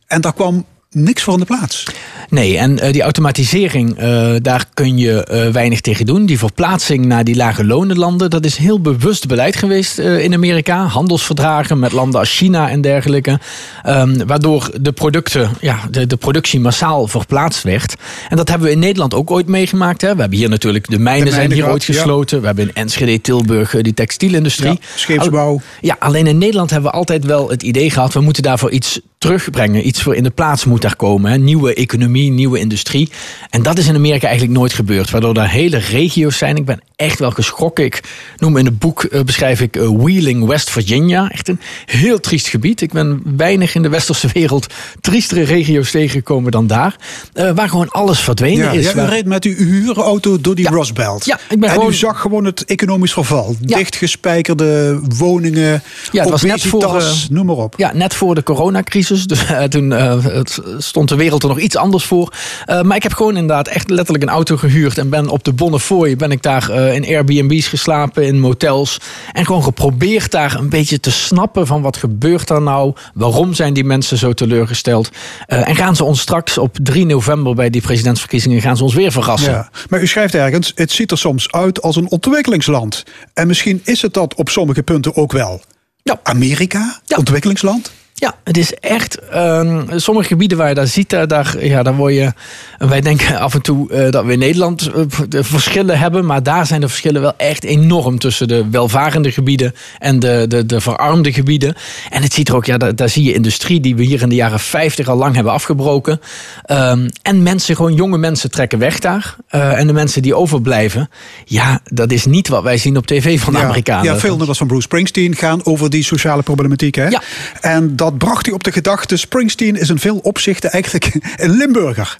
En daar kwam niks voor in de plaats. Nee, en uh, die automatisering, uh, daar kun je uh, weinig tegen doen. Die verplaatsing naar die lage lonenlanden, dat is heel bewust beleid geweest in Amerika. Handelsverdragen met landen als China en dergelijke. Um, waardoor de producten, ja, de, de, productie massaal verplaatst werd. En dat hebben we in Nederland ook ooit meegemaakt. Hè. We hebben hier natuurlijk, de mijnen, de mijnen zijn hier ooit gesloten. Ja. We hebben in Enschede, Tilburg, die textielindustrie. Ja, scheepsbouw. Al, ja, alleen in Nederland hebben we altijd wel het idee gehad, we moeten daarvoor iets terugbrengen. Iets voor in de plaats moet daar komen. Hè. Nieuwe economie, nieuwe industrie. En dat is in Amerika eigenlijk nooit gebeurd. Waardoor daar hele regio's zijn. Ik ben echt wel geschrokken. Ik noem in het boek, uh, beschrijf ik uh, Wheeling, West Virginia. Echt een heel triest gebied. Ik ben weinig in de westerse wereld triestere regio's tegengekomen dan daar. Uh, waar gewoon alles verdwenen ja, is. Waar... reed met uw huurauto door die Ja. Rust Belt. Ja, ik ben en gewoon- u zag gewoon het economisch verval. Ja. Dichtgespijkerde woningen, Ja, het was net voor, eh, noem maar op. Ja, net voor de coronacrisis. Dus uh, toen uh, het stond de wereld er nog iets anders voor. Uh, maar ik heb gewoon inderdaad echt letterlijk een auto gehuurd. En ben op de Bonnefoy ben ik daar in Airbnb's geslapen, in motels. En gewoon geprobeerd daar een beetje te snappen van wat gebeurt er nou? Waarom zijn die mensen zo teleurgesteld? En gaan ze ons straks op 3 november bij die presidentsverkiezingen gaan ze ons weer verrassen? Ja. Maar u schrijft ergens, het ziet er soms uit als een ontwikkelingsland. En misschien is het dat op sommige punten ook wel. Ja. Amerika, Ja. ontwikkelingsland? Ja, het is echt. ehm, sommige gebieden waar je daar ziet, daar, daar, ja, daar word je. Wij denken af en toe eh, dat we in Nederland eh, de verschillen hebben. Maar daar zijn de verschillen wel echt enorm tussen de welvarende gebieden en de, de, de verarmde gebieden. En het ziet er ook, ja, daar, daar zie je industrie die we hier in de jaren 50 al lang hebben afgebroken. Ehm, en mensen, gewoon jonge mensen trekken weg daar. Eh, en de mensen die overblijven, ja, dat is niet wat wij zien op tv van de ja, Amerikanen. Ja, veel nummers van Bruce Springsteen gaan over die sociale problematiek. Hè? Ja. En dat bracht hij op de gedachte: Springsteen is in veel opzichten eigenlijk [laughs] een Limburger.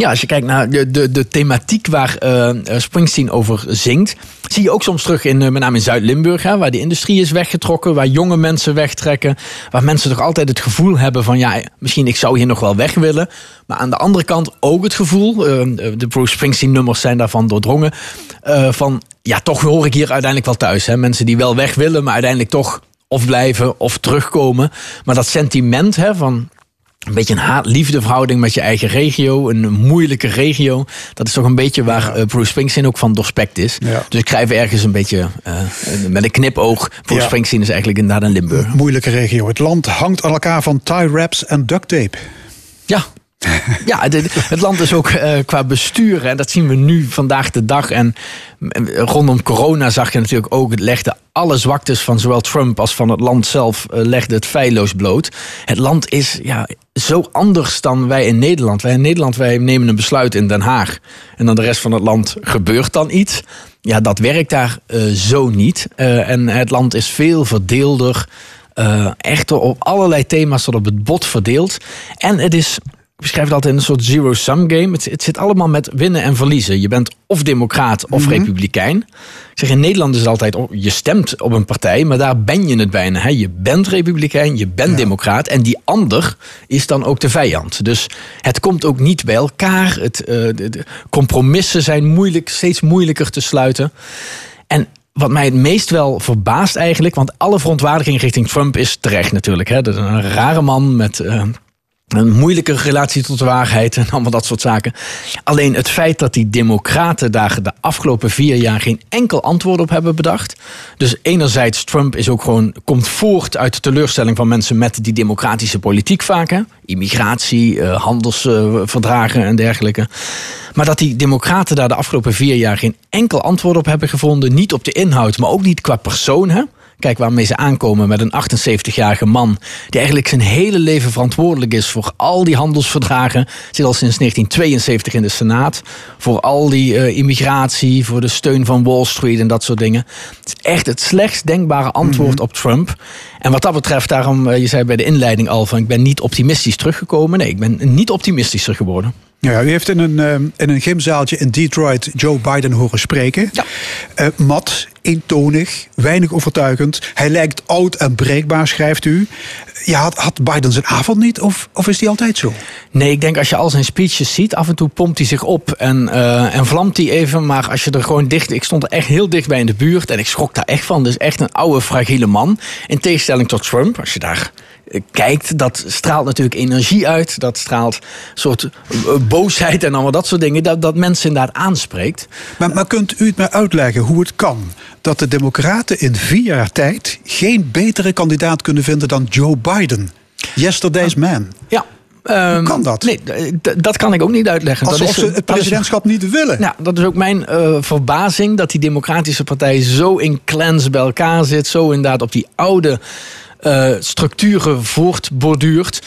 Ja, als je kijkt naar de, de, de thematiek waar eh, eh, Springsteen over zingt, zie je ook soms terug in, eh, met name in Zuid-Limburg, waar de industrie is weggetrokken, waar jonge mensen wegtrekken, waar mensen toch altijd het gevoel hebben van, ja, misschien ik zou hier nog wel weg willen, maar aan de andere kant ook het gevoel, de Bruce Springsteen nummers zijn daarvan doordrongen, van, ja, toch hoor ik hier uiteindelijk wel thuis. Hè. Mensen die wel weg willen, maar uiteindelijk toch of blijven of terugkomen. Maar dat sentiment hè, van een beetje een haat-liefde verhouding met je eigen regio. Een moeilijke regio. Dat is toch een beetje waar eh, Bruce Springsteen ook van doorspekt is. Ja. Dus ik schrijf ergens een beetje eh, met een knipoog. Bruce Ja. Springsteen is eigenlijk inderdaad een Limburg. Moeilijke regio. Het land hangt aan elkaar van tie wraps en duct tape. Ja. [laughs] Ja, het, land is ook eh, qua bestuur, en dat zien we nu vandaag de dag. En eh, rondom corona zag je natuurlijk ook, het legde alle zwaktes van zowel Trump als van het land zelf, eh, legde het feilloos bloot. Het land is ja, zo anders dan wij in Nederland. Wij in Nederland wij nemen een besluit in Den Haag. En dan de rest van het land gebeurt dan iets. Ja, dat werkt daar zo niet. En het land is veel verdeelder. echt op allerlei thema's tot op het bot verdeeld. En het is ik beschrijf het altijd in een soort zero-sum game. Het, het zit allemaal met winnen en verliezen. Je bent of democraat of republikein. Ik zeg, in Nederland is het altijd, oh, je stemt op een partij, maar daar ben je het bijna. Hè? Je bent republikein, je bent democraat. En die ander is dan ook de vijand. Dus het komt ook niet bij elkaar. Het, eh, de, de compromissen zijn moeilijk, steeds moeilijker te sluiten. En wat mij het meest wel verbaast eigenlijk, want alle verontwaardiging richting Trump is terecht natuurlijk. Hè? Dat is een rare man met eh, een moeilijke relatie tot de waarheid en allemaal dat soort zaken. Alleen het feit dat die democraten daar de afgelopen vier jaar geen enkel antwoord op hebben bedacht. Dus enerzijds, Trump is ook gewoon, komt voort uit de teleurstelling van mensen met die democratische politiek vaak. Hè? Immigratie, eh, handelsverdragen en dergelijke. Maar dat die democraten daar de afgelopen vier jaar geen enkel antwoord op hebben gevonden. Niet op de inhoud, maar ook niet qua persoon. Hè? Kijk waarmee ze aankomen met een 78-jarige man. die eigenlijk zijn hele leven verantwoordelijk is voor al die handelsverdragen. Zit al sinds 1972 in de Senaat. Voor al die eh, immigratie, voor de steun van Wall Street en dat soort dingen. Het is echt het slechtst denkbare antwoord op Trump. En wat dat betreft, daarom, eh, je zei bij de inleiding al van ik ben niet optimistisch teruggekomen. Nee, ik ben niet optimistischer geworden. Ja, u heeft in een, eh, in een gymzaaltje in Detroit Joe Biden horen spreken. Ja. Eh, mat, eentonig, weinig overtuigend. Hij lijkt oud en breekbaar, schrijft u. Ja, had, had Biden zijn avond niet of, of is die altijd zo? Nee, ik denk als je al zijn speeches ziet, af en toe pompt hij zich op en, eh, en vlamt hij even. Maar als je er gewoon dicht. Ik stond er echt heel dichtbij in de buurt en ik schrok daar echt van. Dus echt een oude, fragiele man. In tegenstelling tot Trump, als je daar eh, kijkt, dat straalt natuurlijk energie uit. Dat straalt een soort eh, boosheid en allemaal dat soort dingen. Dat, dat mensen inderdaad aanspreekt. Maar, maar kunt u het mij uitleggen hoe het kan dat de Democraten in vier jaar tijd geen betere kandidaat kunnen vinden dan Joe Biden? Yesterday's man. Ja. Hoe kan dat? Nee, dat kan ik ook niet uitleggen. Alsof dat is, ze het is- presidentschap niet willen. Ja, dat is ook mijn eh, verbazing dat die Democratische Partij zo in clans bij elkaar zit. Zo inderdaad op die oude eh, structuren voortborduurt.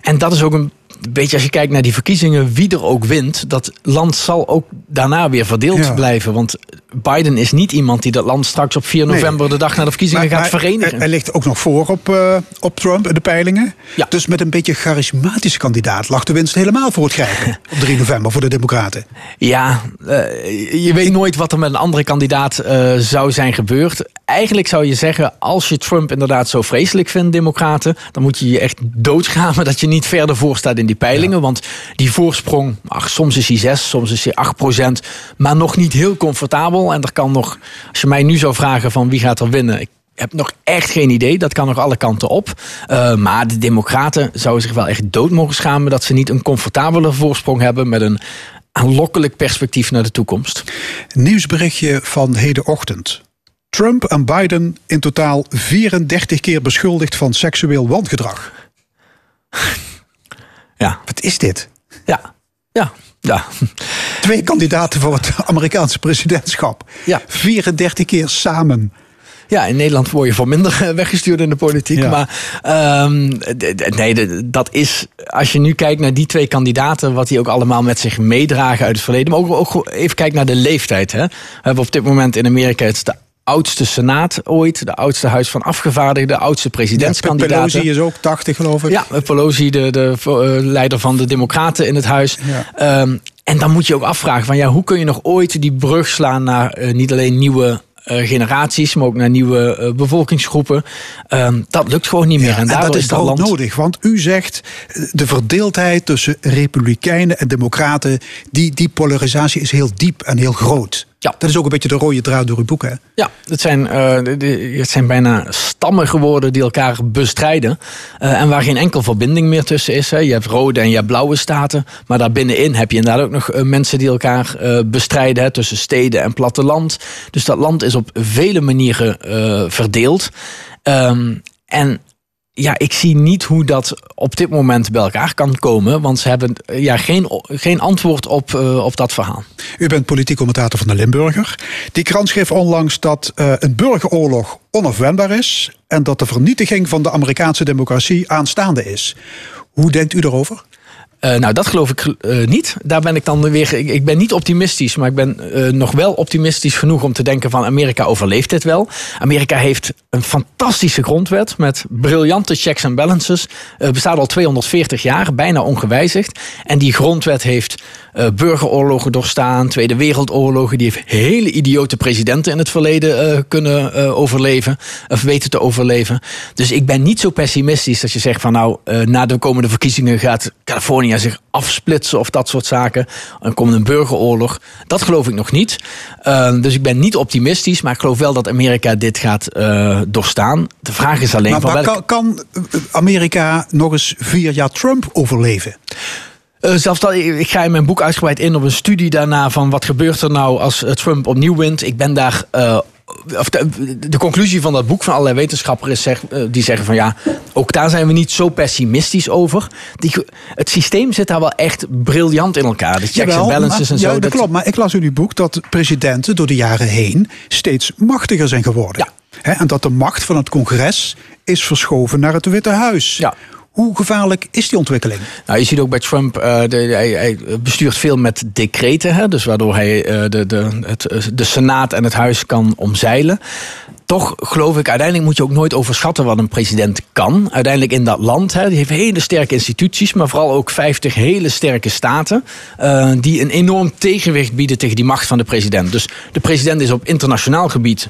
En dat is ook een beetje als je kijkt naar die verkiezingen, wie er ook wint, dat land zal ook daarna weer verdeeld Ja. blijven. Want Biden is niet iemand die dat land straks op 4 Nee. november, de dag na de verkiezingen, gaat verenigen. Hij, hij ligt ook nog voor op, eh, op Trump in de peilingen. Ja. Dus met een beetje charismatische kandidaat lag de winst helemaal voor het grijpen. [laughs] op 3 november voor de Democraten. Ja, eh, je weet nooit wat er met een andere kandidaat eh, zou zijn gebeurd. Eigenlijk zou je zeggen, als je Trump inderdaad zo vreselijk vindt, democraten... dan moet je je echt doodschamen dat je niet verder voor staat in die peilingen. Want die voorsprong, ach, soms is hij 6, soms is hij 8 procent... maar nog niet heel comfortabel. En er kan nog, als je mij nu zou vragen van wie gaat er winnen... Ik heb nog echt geen idee. Dat kan nog alle kanten op. Uh, maar de Democraten zouden zich wel echt dood mogen schamen dat ze niet een comfortabele voorsprong hebben met een aanlokkelijk perspectief naar de toekomst. Nieuwsberichtje van hedenochtend. Trump en Biden in totaal 34 keer beschuldigd van seksueel wangedrag. [laughs] Ja, Wat is dit? ja, ja, ja. Twee kandidaten voor het Amerikaanse presidentschap. Ja. 34 keer samen. Ja, in Nederland word je voor minder eh, weggestuurd in de politiek. Ja. Maar ehm, nee, dat is, als je nu kijkt naar die twee kandidaten, wat die ook allemaal met zich meedragen uit het verleden. Maar ook, even kijken naar de leeftijd. Hè. We hebben op dit moment in Amerika het oudste senaat ooit, de oudste huis van afgevaardigden, de oudste presidentskandidaat. Pelosi is ook 80 geloof ik. Ja, Pelosi, de, de eh, leider van de Democraten in het huis. Ja. Ehm, en dan moet je ook afvragen: van ja, hoe kun je nog ooit die brug slaan naar eh, niet alleen nieuwe. eh, generaties, maar ook naar nieuwe bevolkingsgroepen. Ehm, dat lukt gewoon niet meer. Ja, en dat is land. nodig, want u zegt de verdeeldheid tussen republikeinen en democraten, die, die polarisatie is heel diep en heel groot. Ja. Dat is ook een beetje de rode draad door uw boek, hè? Ja, het zijn, de- het zijn bijna stammen geworden die elkaar bestrijden. Eh, en waar geen enkel verbinding meer tussen is. Hè. Je hebt rode en je hebt blauwe staten. Maar daarbinnenin heb je inderdaad ook nog eh, mensen die elkaar bestrijden. Hè, tussen steden en platteland. Dus dat land is op vele manieren verdeeld. Ehm, en ja, ik zie niet hoe dat op dit moment bij elkaar kan komen. Want ze hebben eh, ja, geen, geen antwoord op, eh, op dat verhaal. U bent politiek commentator van de Limburger. Die krant schreef onlangs dat eh, een burgeroorlog onafwendbaar is en dat de vernietiging van de Amerikaanse democratie aanstaande is. Hoe denkt u daarover? Eh, nou, dat geloof ik eh, niet. Daar ben ik dan weer. Ik, ben niet optimistisch, maar ik ben eh, nog wel optimistisch genoeg om te denken: van Amerika overleeft dit wel. Amerika heeft een fantastische grondwet met briljante checks en balances. Bestaat al 240 jaar, bijna ongewijzigd. En die grondwet heeft burgeroorlogen doorstaan, Tweede Wereldoorlogen. Die heeft hele idiote presidenten in het verleden kunnen overleven, of weten te overleven. Dus ik ben niet zo pessimistisch dat je zegt van nou, na de komende verkiezingen gaat Californië zich afsplitsen of dat soort zaken. Dan komt een burgeroorlog. Dat geloof ik nog niet. Eh, dus ik ben niet optimistisch, maar ik geloof wel dat Amerika dit gaat eh, doorstaan. De vraag is alleen Maar, van maar welke... kan, kan eh, Amerika nog eens vier jaar Trump overleven? Eh, zelfs dat, ik ga in mijn boek uitgebreid in op een studie daarna van wat gebeurt er nou als Trump opnieuw wint. Ik ben daar. eh, of de, de conclusie van dat boek van allerlei wetenschappers is zeg, eh, die zeggen van ja, ook daar zijn we niet zo pessimistisch over. Die, het systeem zit daar wel echt briljant in elkaar. De checks en balances maar- en zo. Ja, dat klopt. Maar ik las in uw boek dat presidenten door de jaren heen steeds machtiger zijn geworden. En dat de macht van het congres is verschoven naar het Witte Huis. Ja. Hoe gevaarlijk is die ontwikkeling? Nou, je ziet ook bij Trump, eh, de, hij, hij bestuurt veel met decreten, hè, dus waardoor hij eh, de, de, het, eh, de Senaat en het Huis kan omzeilen. Toch geloof ik, uiteindelijk moet je ook nooit overschatten wat een president kan. Uiteindelijk in dat land, hè, die heeft hele sterke instituties, maar vooral ook 50 hele sterke staten. die een enorm tegenwicht bieden tegen die macht van de president. Dus de president is op internationaal gebied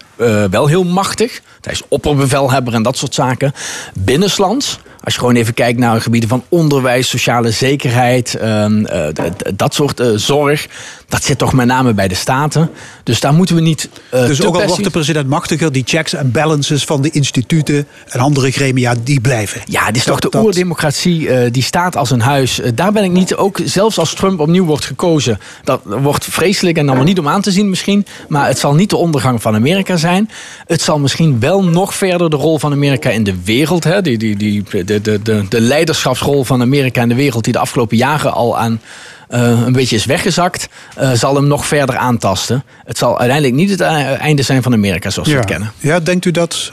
wel heel machtig. Hij is opperbevelhebber en dat soort zaken. Binnenlands. Als je gewoon even kijkt naar gebieden van onderwijs, sociale zekerheid, ehm, eh, dat soort eh, zorg. Dat zit toch met name bij de staten. Dus daar moeten we niet. eh, dus ook al wordt de president machtiger, die checks en balances van de instituten en andere gremia, die blijven. Ja, dit is Dat- toch de oerdemocratie, die staat als een huis. Daar ben ik niet, ook zelfs als Trump opnieuw wordt gekozen. Dat wordt vreselijk en allemaal niet om aan te zien misschien. Maar het zal niet de ondergang van Amerika zijn. Het zal misschien wel nog verder de rol van Amerika in de wereld... Hè, die, die, die, de, de, de, de leiderschapsrol van Amerika in de wereld... die de afgelopen jaren al aan... eh, een beetje is weggezakt, eh, zal hem nog verder aantasten. Het zal uiteindelijk niet het e- einde zijn van Amerika zoals we het kennen. Ja, denkt u dat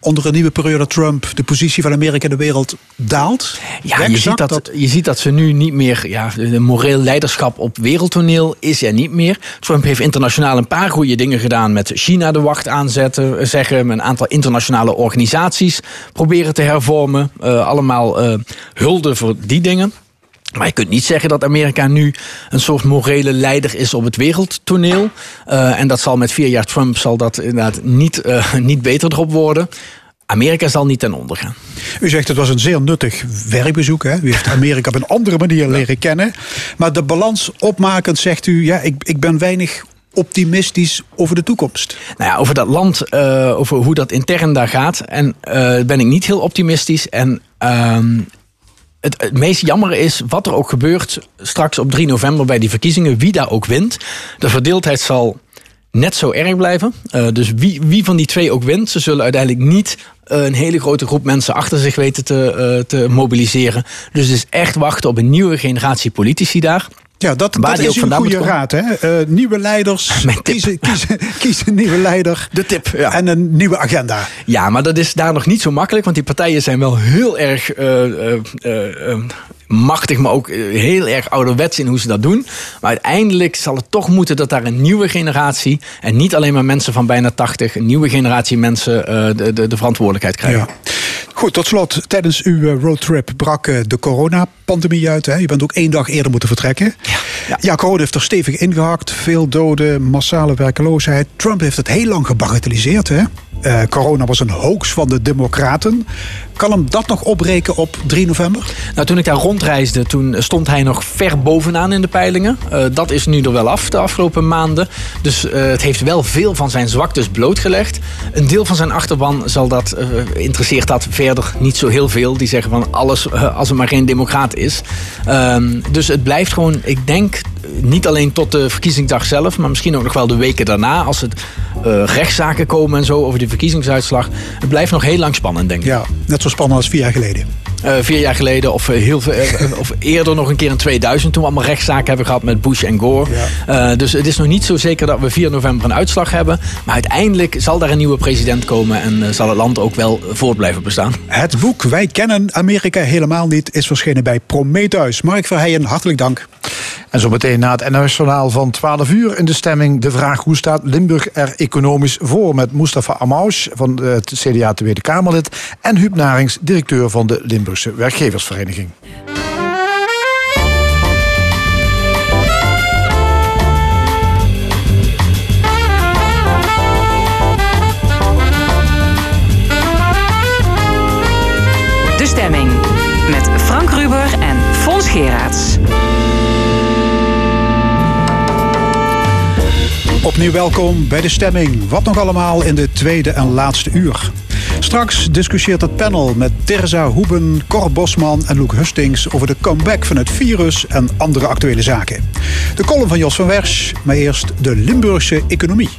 onder een nieuwe periode Trump de positie van Amerika in de wereld daalt? Ja, je ziet, dat, je ziet dat ze nu niet meer. Ja, de moreel leiderschap op wereldtoneel is er niet meer. Trump heeft internationaal een paar goede dingen gedaan. Met China de wacht aanzetten, zeggen. Een aantal internationale organisaties proberen te hervormen. Eh, allemaal eh, hulde voor die dingen. Maar je kunt niet zeggen dat Amerika nu een soort morele leider is op het wereldtoneel. Eh, en dat zal met vier jaar Trump zal dat inderdaad niet, eh, [laughs] niet beter erop worden. Amerika zal niet ten onder gaan. U zegt het was een zeer nuttig werkbezoek. Hè? U heeft Amerika op een andere manier leren kennen. Maar de balans opmakend zegt u, ja, ik, ik ben weinig optimistisch over de toekomst. Nou ja, over dat land, eh, over hoe dat intern daar gaat. En ben ik niet heel optimistisch. En ehm, het, meest jammer is wat er ook gebeurt straks op 3 november bij die verkiezingen, wie daar ook wint. De verdeeldheid zal net zo erg blijven. Uh, dus wie, wie van die twee ook wint, ze zullen uiteindelijk niet uh, een hele grote groep mensen achter zich weten te, uh, te mobiliseren. Dus het is echt wachten op een nieuwe generatie politici daar. Ja, dat, dat is een goede raad. Hè? Uh, nieuwe leiders, [laughs] kiezen, kiezen, kiezen een nieuwe leider. De tip, ja. En een nieuwe agenda. Ja, maar dat is daar nog niet zo makkelijk. Want die partijen zijn wel heel erg uh, uh, machtig, maar ook heel erg ouderwets in hoe ze dat doen. Maar uiteindelijk zal het toch moeten dat daar een nieuwe generatie... en niet alleen maar mensen van bijna 80... een nieuwe generatie mensen de, de, de verantwoordelijkheid krijgen. Ja. Goed, tot slot. Tijdens uw roadtrip brak de coronapandemie uit. Hè? Je bent ook één dag eerder moeten vertrekken. Ja, ja. ja, corona heeft er stevig ingehakt. Veel doden, massale werkeloosheid. Trump heeft het heel lang gebagatelliseerd. Hè? Uh, corona was een hoax van de Democraten. Kan hem dat nog opbreken op 3 november? Nou, toen ik daar rondreisde, toen stond hij nog ver bovenaan in de peilingen. Uh, dat is nu er wel af de afgelopen maanden. Dus uh, het heeft wel veel van zijn zwaktes blootgelegd. Een deel van zijn achterban zal dat, interesseert dat verder niet zo heel veel. Die zeggen van alles als er maar geen democraat is. Ehm, dus het blijft gewoon, ik denk, niet alleen tot de verkiezingsdag zelf, maar misschien ook nog wel de weken daarna, als het uh, rechtszaken komen en zo over de verkiezingsuitslag. Het blijft nog heel lang spannend, denk ik. Ja, net zo spannend als vier jaar geleden. Uh, vier jaar geleden, of, heel, uh, of eerder nog een keer in 2000, toen we allemaal rechtszaken hebben gehad met Bush en Gore. Ja. dus het is nog niet zo zeker dat we 4 november een uitslag hebben. Maar uiteindelijk zal daar een nieuwe president komen en zal het land ook wel voort blijven bestaan. Het boek Wij kennen Amerika helemaal niet is verschenen bij Prometheus. Mark Verheijen, hartelijk dank. En zo meteen na het NOS-journaal van 12 uur in de stemming de vraag hoe staat Limburg er economisch voor met Mustafa Amouche van het CDA Tweede Kamerlid en Huub Narings, directeur van de Limburgse Werkgeversvereniging. De stemming met Frank Ruber en Fons Geraerts. Opnieuw welkom bij de stemming. Wat nog allemaal in de tweede en laatste uur. Straks discussieert het panel met Terza Hoeben, Cor Bosman en Luc Hustings over de comeback van het virus en andere actuele zaken. De column van Jos van Wersch, maar eerst de Limburgse economie.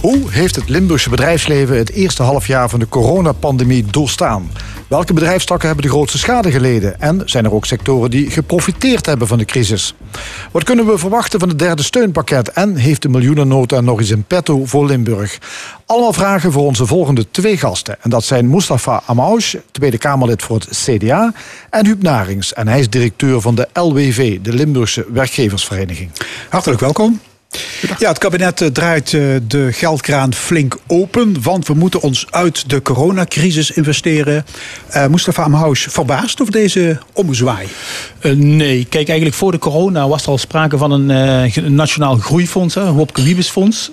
Hoe heeft het Limburgse bedrijfsleven het eerste halfjaar van de coronapandemie doorstaan? Welke bedrijfstakken hebben de grootste schade geleden? En zijn er ook sectoren die geprofiteerd hebben van de crisis? Wat kunnen we verwachten van het derde steunpakket? En heeft de miljoenennota nog eens in petto voor Limburg? Allemaal vragen voor onze volgende twee gasten. En dat zijn Mustafa Amouche, Tweede Kamerlid voor het CDA... en Huub Narings, en hij is directeur van de LWV, de Limburgse Werkgeversvereniging. Hartelijk welkom. Ja, het kabinet eh, draait eh, de geldkraan flink open, want we moeten ons uit de coronacrisis investeren. Uh, Mustafa Amhous, verbaasd over deze ommezwaai? Uh, nee, kijk, eigenlijk voor de corona was er al sprake van een, uh, nationaal groeifonds, een Wopke Wiebesfonds.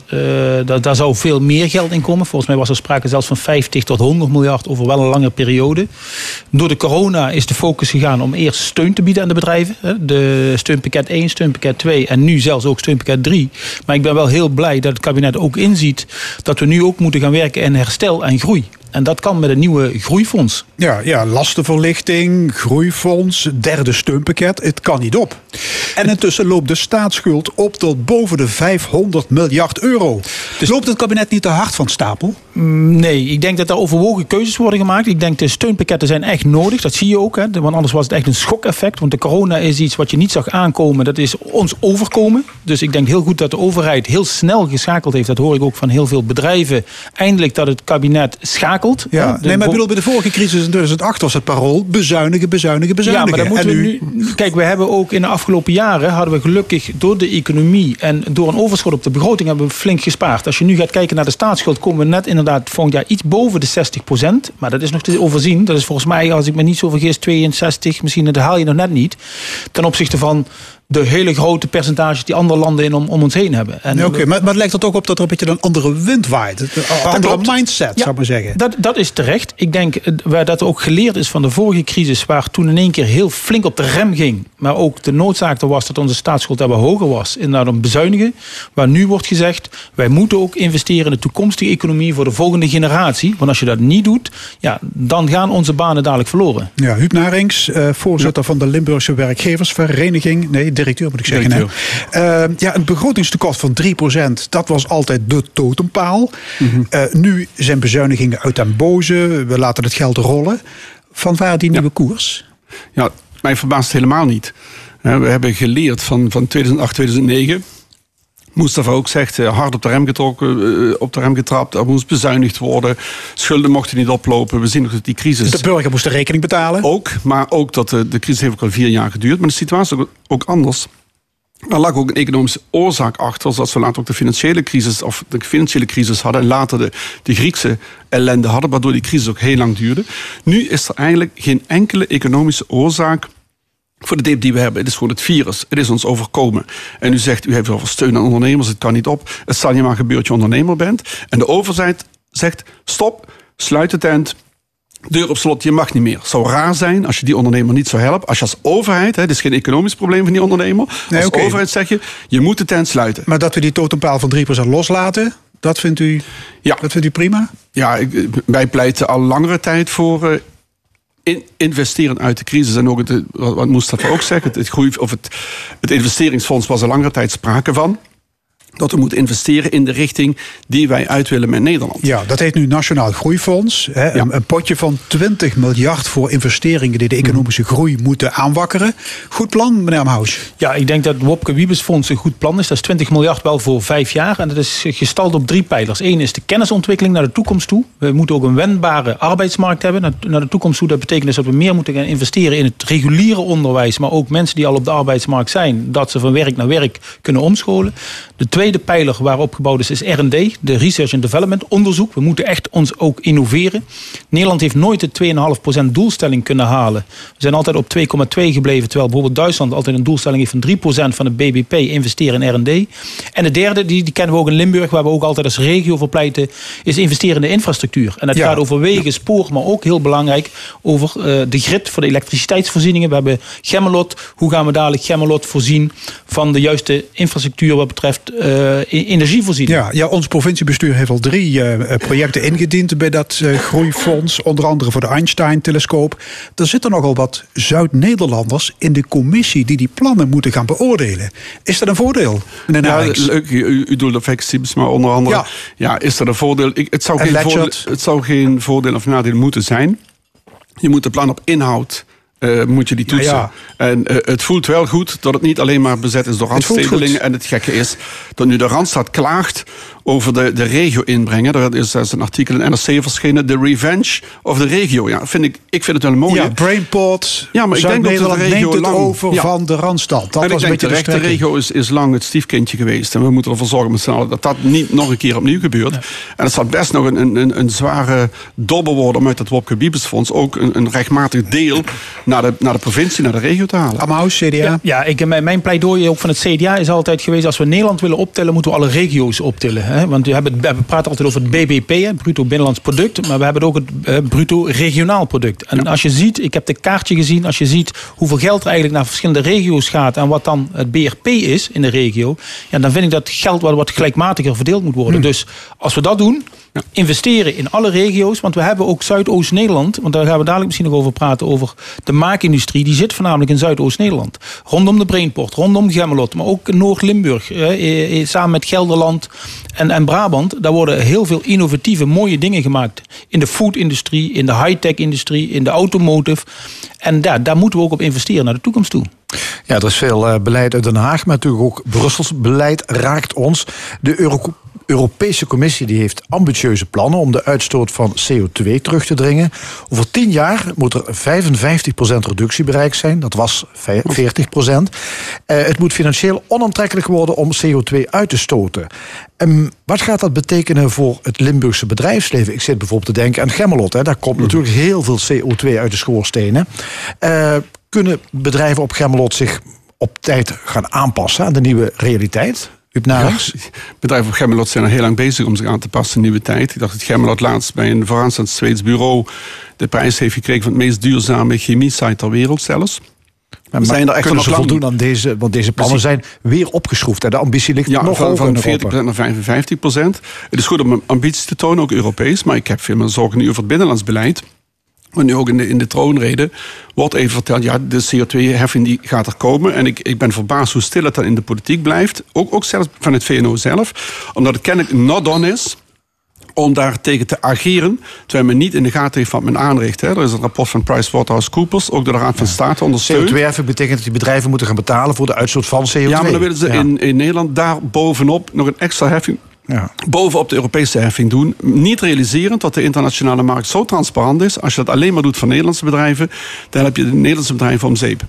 daar, daar zou veel meer geld in komen. Volgens mij was er sprake zelfs van 50 tot 100 miljard over wel een lange periode. Door de corona is de focus gegaan om eerst steun te bieden aan de bedrijven. De steunpakket 1, steunpakket 2 en nu zelfs ook steunpakket 3. Maar ik ben wel heel blij dat het kabinet ook inziet dat we nu ook moeten gaan werken in herstel en groei. En dat kan met een nieuwe groeifonds. Ja, ja, lastenverlichting, groeifonds, derde steunpakket. Het kan niet op. En intussen loopt de staatsschuld op tot boven de 500 miljard euro. Dus loopt het kabinet niet te hard van stapel? Mm, nee, ik denk dat er overwogen keuzes worden gemaakt. Ik denk de steunpakketten zijn echt nodig. Dat zie je ook. Hè. Want anders was het echt een schokeffect. Want de corona is iets wat je niet zag aankomen. Dat is ons overkomen. Dus ik denk heel goed dat de overheid heel snel geschakeld heeft. Dat hoor ik ook van heel veel bedrijven. Eindelijk dat het kabinet schakelt ja, nee, maar ik bedoel, bij de vorige crisis in 2008 was het parool bezuinigen, bezuinigen, bezuinigen. Ja, maar dan moeten we nu... Kijk, we hebben ook in de afgelopen jaren, hadden we gelukkig door de economie en door een overschot op de begroting hebben we flink gespaard. Als je nu gaat kijken naar de staatsschuld, komen we net inderdaad volgend jaar iets boven de 60 procent. Maar dat is nog te overzien. Dat is volgens mij, als ik me niet zo vergis, 62, misschien dat haal je nog net niet. Ten opzichte van de hele grote percentages die andere landen in om, om ons heen hebben. Oké, okay, maar, maar het lijkt er ook op dat er een beetje een andere wind waait. Een andere mindset, zou ik maar zeggen. Dat, dat is terecht. Ik denk eh, waar dat ook geleerd is van de vorige crisis... waar toen in één keer heel flink op de rem ging... maar ook de noodzaak er was dat onze staatsschuld hebben hoger was... inderdaad om bezuinigen. Waar nu wordt gezegd, wij moeten ook investeren... in de toekomstige economie voor de volgende generatie. Want als je dat niet doet, ja, dan gaan onze banen dadelijk verloren. Ja, Huub Narings, uh, voorzitter van de Limburgse Werkgeversvereniging... nee, directeur moet ik zeggen. hè. Eh, ja, een begrotingstekort van 3%, dat was altijd de totempaal. Mhm. Eh, nu zijn bezuinigingen uit den boze, we laten het geld rollen. Van waar die nieuwe koers? Ja, mij verbaast het helemaal niet. We hebben geleerd van, van 2008, 2009. Mustafa ook zegt, eh, hard op de rem getrokken, eh, op de rem getrapt. Er moest bezuinigd worden. Schulden mochten niet oplopen. We zien ook dat die crisis... De burger moest de rekening betalen. Ook, maar ook dat de, de crisis heeft ook al vier jaar geduurd. Maar de situatie is ook, ook anders. Er lag ook een economische oorzaak achter, zoals we later ook de financiële crisis of de financiële crisis hadden en later de, de Griekse ellende hadden, waardoor die crisis ook heel lang duurde. Nu is er eigenlijk geen enkele economische oorzaak voor de dip die we hebben. Het is gewoon het virus. Het is ons overkomen. En u zegt, u heeft over steun aan ondernemers. Het kan niet op. Het zal je maar gebeuren dat je ondernemer bent. En de overheid zegt, stop, sluit de tent. Deur op slot, je mag niet meer. Het zou raar zijn als je die ondernemer niet zou helpen. Als je als overheid, hè, dit is geen economisch probleem van die ondernemer. Nee, als overheid zeg je, je moet de tent sluiten. Maar dat we die totempaal van 3% loslaten, dat vindt u, Ja. dat vindt u prima? Ja, ik, wij pleiten al langere tijd voor eh, in, investeren uit de crisis. En ook het, wat, wat Mustafa ook zegt, het, groei, of het, het investeringsfonds was al langere tijd sprake van. Dat we moeten investeren in de richting die wij uit willen met Nederland. Ja, dat heet nu Nationaal Groeifonds. Hè, een, een potje van 20 miljard voor investeringen die de economische groei moeten aanwakkeren. Goed plan, meneer Amhaus. Ja, ik denk dat het Wopke Wiebesfonds een goed plan is. Dat is 20 miljard wel voor vijf jaar. En dat is gestald op drie pijlers. Eén is de kennisontwikkeling naar de toekomst toe. We moeten ook een wendbare arbeidsmarkt hebben naar, naar de toekomst toe. Dat betekent dus dat we meer moeten gaan investeren in het reguliere onderwijs. Maar ook mensen die al op de arbeidsmarkt zijn. Dat ze van werk naar werk kunnen omscholen. De tweede pijler waarop gebouwd is, is R&D. De Research and Development, onderzoek. We moeten echt ons ook innoveren. Nederland heeft nooit de 2,5% doelstelling kunnen halen. We zijn altijd op 2,2 gebleven. Terwijl bijvoorbeeld Duitsland altijd een doelstelling heeft van 3% van het BBP investeren in R&D. En de derde, die, die kennen we ook in Limburg, waar we ook altijd als regio voor pleiten, is investeren in de infrastructuur. En dat Ja. gaat over wegen, spoor, maar ook heel belangrijk over eh, de grid voor de elektriciteitsvoorzieningen. We hebben Gemmelot. Hoe gaan we dadelijk Gemmelot voorzien van de juiste infrastructuur wat betreft eh, energievoorziening? Ja, ja, ons provinciebestuur heeft al drie eh, projecten ingediend bij dat eh, groeifonds. Onder andere voor de Einstein-telescoop. Er zitten nogal wat Zuid-Nederlanders in de commissie die die plannen moeten gaan beoordelen. Is dat een voordeel, meneer Ja, leuk. U, u doelt op Vexibus, maar onder andere. Ja. Ja. is er een voordeel? Ik, het, zou En geen voordeel, het zou geen voordeel of nadeel moeten zijn. Je moet de plan op inhoud. Eh, moet je die toetsen. ja. En eh, het voelt wel goed dat het niet alleen maar bezet is door randstedelingen. En het gekke is dat nu de Randstad klaagt over de, de regio inbrengen. Er is, er is een artikel in NRC verschenen. The Revenge of de regio. Ja, vind ik, ik vind het wel een mooie. ja, Brainport, Ja, maar ik denk dat de regio neemt het lang- over Ja. van de Randstad. Dat en ik was een denk de terecht, de regio is, is lang het stiefkindje geweest. En we moeten ervoor zorgen met z'n allen dat dat niet nog een keer opnieuw gebeurt. En het zal best nog een, een, een, een zware dobbel worden om uit het Wopke Biebesfonds ook een, een rechtmatig deel naar de, naar de provincie, naar de regio te halen. Amhaus, CDA. Ja, ja ik, mijn, mijn pleidooi ook van het CDA is altijd geweest... als we Nederland willen optellen, moeten we alle regio's optillen. Hè? Want we, hebben, het- we praten altijd over het BBP, hè, bruto binnenlands product... maar we hebben ook het eh, bruto regionaal product. En als je ziet, ik heb de kaartje gezien... als je ziet hoeveel geld er eigenlijk naar verschillende regio's gaat... en wat dan het BRP is in de regio... Ja, dan vind ik dat geld wat, wat gelijkmatiger verdeeld moet worden. Dus als we dat doen... Investeren in alle regio's, want we hebben ook Zuidoost-Nederland. Want daar gaan we dadelijk misschien nog over praten. Over de maakindustrie. Die zit voornamelijk in Zuidoost-Nederland. Rondom de Brainport, rondom Gemmelot. Maar ook Noord-Limburg. eh, eh, Samen met Gelderland en, en Brabant. Daar worden heel veel innovatieve, mooie dingen gemaakt. In de food-industrie, in de high-tech-industrie, in de automotive. En daar, daar moeten we ook op investeren naar de toekomst toe. Ja, er is veel eh, beleid uit Den Haag, maar natuurlijk ook Brussels beleid raakt ons. De Euro- Europese Commissie die heeft ambitieuze plannen om de uitstoot van CO2 terug te dringen. Over tien jaar moet er 55% reductie bereikt zijn. Dat was vij- 40%. Eh, het moet financieel onaantrekkelijk worden om CO2 uit te stoten. Ehm, wat gaat dat betekenen voor het Limburgse bedrijfsleven? Ik zit bijvoorbeeld te denken aan Gemmelot. Hè. Daar komt natuurlijk heel veel CO2 uit de schoorstenen. Eh, kunnen bedrijven op Gemmelot zich op tijd gaan aanpassen aan de nieuwe realiteit? Huub Narings? Bedrijven op Gemmelot zijn al heel lang bezig om zich aan te passen in nieuwe tijd. Ik dacht dat Gemmelot laatst bij een vooraanstaand Zweeds bureau de prijs heeft gekregen van het meest duurzame chemie-site ter wereld zelfs. Maar zijn er echt kunnen nog lang voldoen aan deze? Want deze plannen zijn weer opgeschroefd. Hè? De ambitie ligt Ja, nog van, hoger van in 40 Europa. naar 55 procent. Het is goed om ambitie te tonen, ook Europees. Maar ik heb veel meer zorgen nu over het binnenlands beleid. Maar nu ook in de, in de troonrede, wordt even verteld, ja, de CO2-heffing die gaat er komen. En ik, ik ben verbaasd hoe stil het dan in de politiek blijft. Ook, ook zelfs van het VNO zelf. Omdat het kennelijk not on is om daar tegen te ageren, terwijl men niet in de gaten heeft wat men aanricht. Hè. Er is een rapport van PricewaterhouseCoopers, ook door de Raad van State ondersteund. CO2-heffing betekent dat die bedrijven moeten gaan betalen voor de uitstoot van CO2. Ja, maar dan willen ze in, in Nederland daar bovenop nog een extra heffing Ja. bovenop de Europese heffing doen. Niet realiserend dat de internationale markt zo transparant is. Als je dat alleen maar doet voor Nederlandse bedrijven, dan heb je de Nederlandse bedrijven om zeep.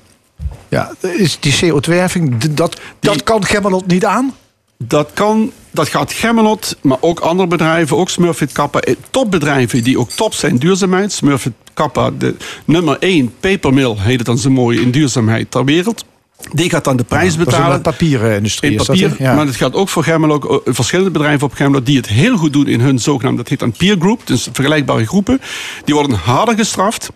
Ja, is die CO2-heffing, d- dat, dat kan Gemmelot niet aan? Dat, kan, dat gaat Gemmelot, maar ook andere bedrijven, ook Smurfit Kappa. eh, Topbedrijven die ook top zijn in duurzaamheid. Smurfit Kappa, de nummer 1 papermill, heet het dan zo mooi, in duurzaamheid ter wereld. Die gaat dan de prijs Dat is betalen. In is dat, papier, hè? ja. maar het gaat ook voor Gemmelot, eh, verschillende bedrijven op Gemmelot die het heel goed doen in hun zogenaamde, dat heet dan peer group, dus vergelijkbare groepen. Die worden harder gestraft.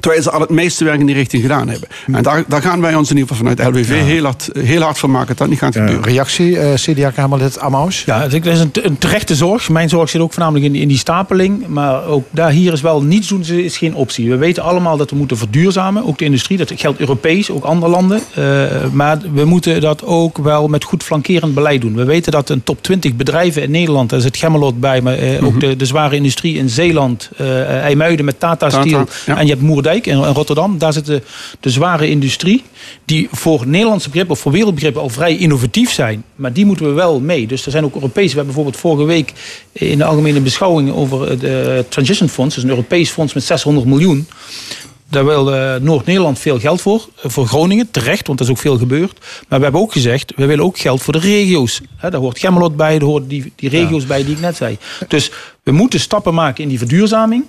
Terwijl ze al het meeste werk in die richting gedaan hebben. En daar, daar gaan wij ons in ieder geval vanuit LWV heel, hard, heel hard van maken dat dat niet gaat gebeuren. reactie, eh CDA-Kamerlid Amaus? Ja, dat is een, een terechte zorg. Mijn zorg zit ook voornamelijk in, in die stapeling. Maar ook daar hier is wel niets doen is geen optie. We weten allemaal dat we moeten verduurzamen. Ook de industrie. Dat geldt Europees, ook andere landen. Eh, maar we moeten dat ook wel met goed flankerend beleid doen. We weten dat een top 20 bedrijven in Nederland, daar zit Gemmelot bij, maar eh, ook de, de zware industrie in Zeeland, eh IJmuiden met Tata Tata, Steel. ja. En je hebt Moerdijk in Rotterdam. Daar zit de, de zware industrie. Die voor Nederlandse begrippen of voor wereldbegrippen al vrij innovatief zijn. Maar die moeten we wel mee. Dus er zijn ook Europese. We hebben bijvoorbeeld vorige week in de algemene beschouwing over eh, Transition Fonds. Dus een Europees fonds met 600 miljoen. Daar wil eh, Noord-Nederland veel geld voor. Eh, Voor Groningen, terecht, want er is ook veel gebeurd. Maar we hebben ook gezegd, we willen ook geld voor de regio's. Daar hoort Gemmelot bij, daar hoort die, die regio's bij die ik net zei. Dus we moeten stappen maken in die verduurzaming.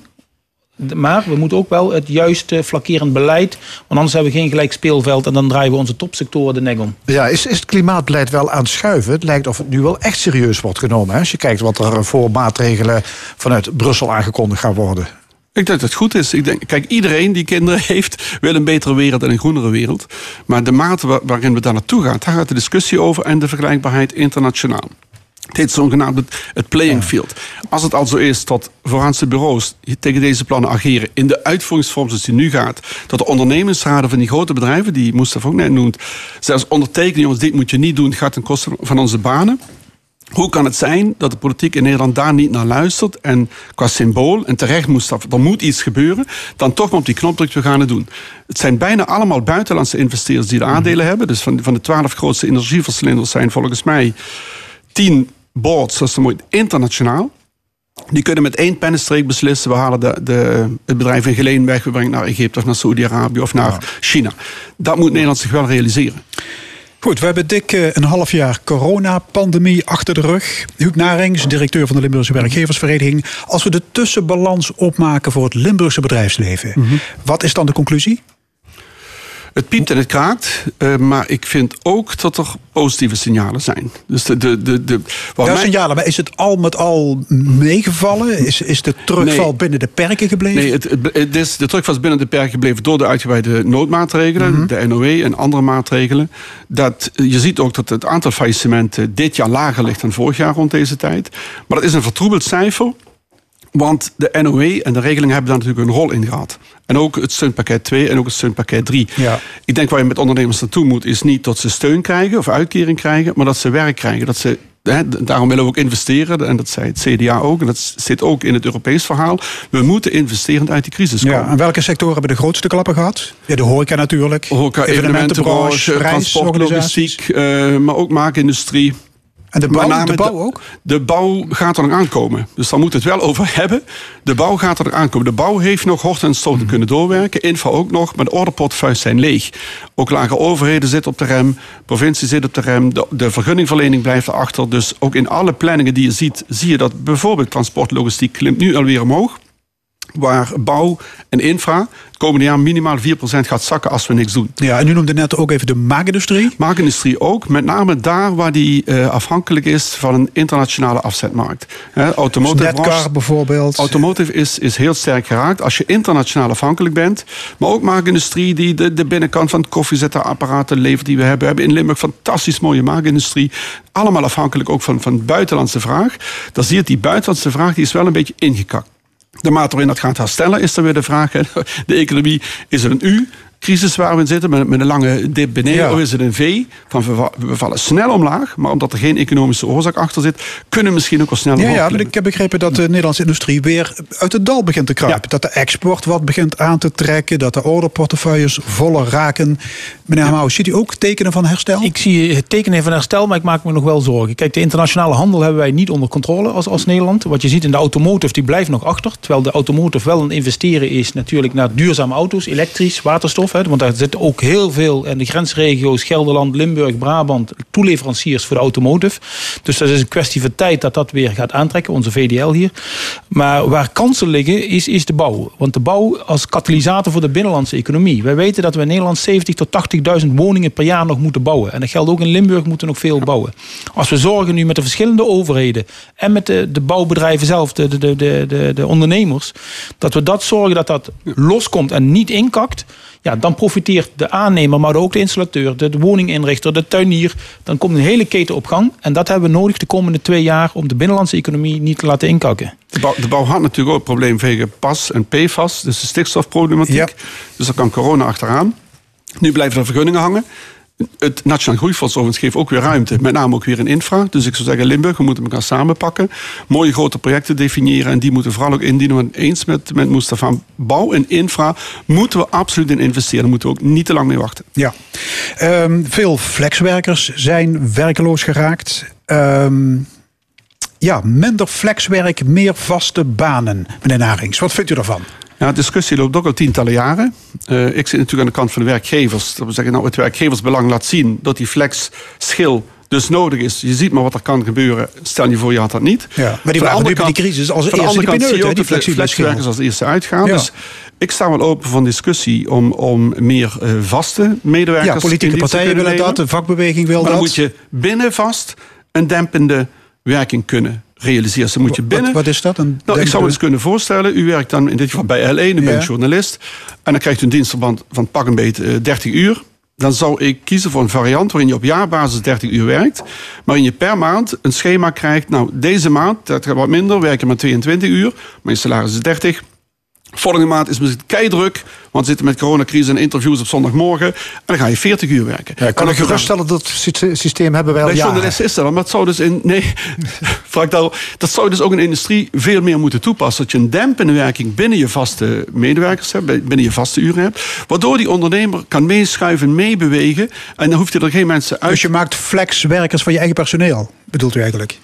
Maar we moeten ook wel het juiste flankerend beleid. Want anders hebben we geen gelijk speelveld. En dan draaien we onze topsectoren de nek om. Ja, is, is het klimaatbeleid wel aan het schuiven? Het lijkt of het nu wel echt serieus wordt genomen. Hè? Als je kijkt wat er voor maatregelen vanuit Brussel aangekondigd gaan worden. Ik denk dat het goed is. Ik denk, kijk, iedereen die kinderen [laughs] heeft, wil een betere wereld en een groenere wereld. Maar de mate wa- waarin we daar naartoe gaan, daar gaat de discussie over en de vergelijkbaarheid internationaal. Het heet zogenaamd het, playing field. Als het al zo is dat vooraanse bureaus tegen deze plannen ageren in de uitvoeringsvorm zoals die nu gaat, dat de ondernemingsraden van die grote bedrijven, die Mustafa ook net noemt, zelfs ondertekenen, jongens, dit moet je niet doen, het gaat ten koste van onze banen. Hoe kan het zijn dat de politiek in Nederland daar niet naar luistert en qua symbool, en terecht moest dat, er moet iets gebeuren, dan toch maar op die knop drukt, we gaan het doen. Het zijn bijna allemaal buitenlandse investeerders die de aandelen hebben. Dus van, van de twaalf grootste energieverslinders zijn volgens mij tien boards, is dan mooi, internationaal. Die kunnen met één pennenstreek beslissen, we halen de, de, het bedrijf in Geleen weg, we brengen het naar Egypte of naar Saudi-Arabië of naar China. Dat moet Nederland zich wel realiseren. Goed, we hebben dik eh, een half jaar coronapandemie achter de rug. Huub Narings, directeur van de Limburgse Werkgeversvereniging. Als we de tussenbalans opmaken voor het Limburgse bedrijfsleven, wat is dan de conclusie? Het piept en het kraakt, eh, maar ik vind ook dat er positieve signalen zijn. Dus de, de, de, de, wat Ja, mij- signalen, maar is het al met al meegevallen? Is, is de terugval Nee. binnen de perken gebleven? Nee, het, het, het is, de druk was binnen de perken gebleven door de uitgebreide noodmaatregelen, de NOE en andere maatregelen. Dat, je ziet ook dat het aantal faillissementen dit jaar lager ligt dan vorig jaar rond deze tijd. Maar dat is een vertroebeld cijfer. Want de NOE en de regelingen hebben daar natuurlijk een rol in gehad. En ook het steunpakket 2 en ook het steunpakket 3. Ja. Ik denk waar je met ondernemers naartoe moet, is niet dat ze steun krijgen of uitkering krijgen, maar dat ze werk krijgen. Dat ze, hè, daarom willen we ook investeren. En dat zei het CDA ook. En dat zit ook in het Europees verhaal. We moeten investerend uit die crisis komen. Ja, en welke sectoren hebben de grootste klappen gehad? Ja, de horeca natuurlijk. Horeca, evenementenbranche, transport, logistiek, eh, maar ook maakindustrie. En de bouw, Met name de bouw ook? De bouw gaat er nog aankomen. Dus daar moet het wel over [laughs] hebben. De bouw gaat er nog aankomen. De bouw heeft nog horten en stoten Mhm. kunnen doorwerken. Info ook nog. Maar de orderportefeuilles zijn leeg. Ook lage overheden zitten op de rem. Provincie zit op de rem. De, de vergunningverlening blijft erachter. Dus ook in alle planningen die je ziet, zie je dat bijvoorbeeld transportlogistiek klimt nu alweer omhoog. Waar bouw en infra het komende jaar minimaal 4% gaat zakken als we niks doen. Ja, en u noemde net ook even de maakindustrie. Maakindustrie ook, met name daar waar die eh, afhankelijk is van een internationale afzetmarkt. Hè, automotive branche- bijvoorbeeld. Automotive is, is heel sterk geraakt als je internationaal afhankelijk bent. Maar ook maakindustrie die de, de binnenkant van het koffiezetapparaten levert die we hebben. We hebben in Limburg fantastisch mooie maakindustrie. Allemaal afhankelijk ook van, van buitenlandse vraag. Dan zie je die buitenlandse vraag die is wel een beetje ingekakt. De mate waarin dat gaat herstellen is dan weer de vraag. De economie, is het een U? Crisis waar we in zitten, met, met een lange dip beneden, Ja. of is het een V? Van we, va- we vallen snel omlaag, maar omdat er geen economische oorzaak achter zit, kunnen we misschien ook wel sneller Ja, ja, maar ik heb begrepen dat de Nederlandse industrie weer uit het dal begint te kruipen. Dat de export wat begint aan te trekken, dat de orderportefeuilles voller raken. Meneer Hamau, ziet u ook tekenen van herstel? Ik zie het tekenen van herstel, maar ik maak me nog wel zorgen. Kijk, de internationale handel hebben wij niet onder controle als, als Nederland. Wat je ziet in de automotive, die blijft nog achter. Terwijl de automotive wel een investeren is natuurlijk naar duurzame auto's, elektrisch, waterstof. Want daar zitten ook heel veel in de grensregio's, Gelderland, Limburg, Brabant, toeleveranciers voor de automotive. Dus dat is een kwestie van tijd dat dat weer gaat aantrekken, onze VDL hier. Maar waar kansen liggen, is, is de bouw. Want de bouw als katalysator voor de binnenlandse economie. Wij weten dat we in Nederland 70 tot 80.000 woningen per jaar nog moeten bouwen. En dat geldt ook in Limburg moeten we nog veel bouwen. Als we zorgen nu met de verschillende overheden en met de, de bouwbedrijven zelf, de, de, de, de, de ondernemers, dat we dat zorgen dat dat loskomt en niet inkakt. Ja, dan profiteert de aannemer, maar ook de installateur, de, woninginrichter, de tuinier. Dan komt een hele keten op gang. En dat hebben we nodig de komende twee jaar om de binnenlandse economie niet te laten inkakken. De bouw, de bouw had natuurlijk ook een probleem vanwege PAS en PFAS, dus de stikstofproblematiek. Ja. Dus daar kan corona achteraan. Nu blijven er vergunningen hangen. Het Nationaal Groeifonds geeft ook weer ruimte. Met name ook weer in infra. Dus ik zou zeggen, Limburg, we moeten elkaar samenpakken. Mooie grote projecten definiëren. En die moeten vooral ook indienen. Want eens met, met Mustafa, bouw en infra moeten we absoluut in investeren. Daar moeten we ook niet te lang mee wachten. Ja. Ehm, veel flexwerkers zijn werkeloos geraakt. Ehm, ja, minder flexwerk, meer vaste banen. Meneer Narings, wat vindt u daarvan? Ja, de discussie loopt ook al tientallen jaren. Eh, ik zit natuurlijk aan de kant van de werkgevers. Dat we zeggen, nou, het werkgeversbelang laat zien dat die flex-schil dus nodig is. Je ziet maar wat er kan gebeuren. Stel je voor, je had dat niet. Ja, maar die Van waren nu bij die kant- crisis als van de eerste andere kant zie je ook die flexwerkers als eerste uitgaan. Ja. Dus ik sta wel open voor discussie om, om meer eh, vaste medewerkers... Ja, politieke partijen willen dat, de vakbeweging wil Maar dan dat. moet je binnen vast een dempende werking kunnen realiseren. Dus dan moet je binnen... Wat, wat is dat? Een Nou, ik zou me eens kunnen voorstellen, u werkt dan in dit geval bij L1, u Ja. bent journalist. En dan krijgt u een dienstverband van pak een beet eh, 30 uur. Dan zou ik kiezen voor een variant waarin je op jaarbasis 30 uur werkt. Maar waarin je per maand een schema krijgt. Nou, deze maand, dat gaat wat minder, werk je maar 22 uur. Maar je salaris is 30. Volgende maand is misschien keidruk, want we zitten met coronacrisis en interviews op zondagmorgen. En dan ga je 40 uur werken. Ja, kan ik dan- geruststellen dat sy- systeem hebben wij al bij journalisten is dat maar het zou dus in. Nee, [laughs] vraag dat zou dus ook in de industrie veel meer moeten toepassen. Dat je een dempende werking binnen je vaste medewerkers hebt, binnen je vaste uren hebt. Waardoor die ondernemer kan meeschuiven, meebewegen. En dan hoeft hij er geen mensen uit. Dus je maakt flexwerkers van je eigen personeel, bedoelt u eigenlijk?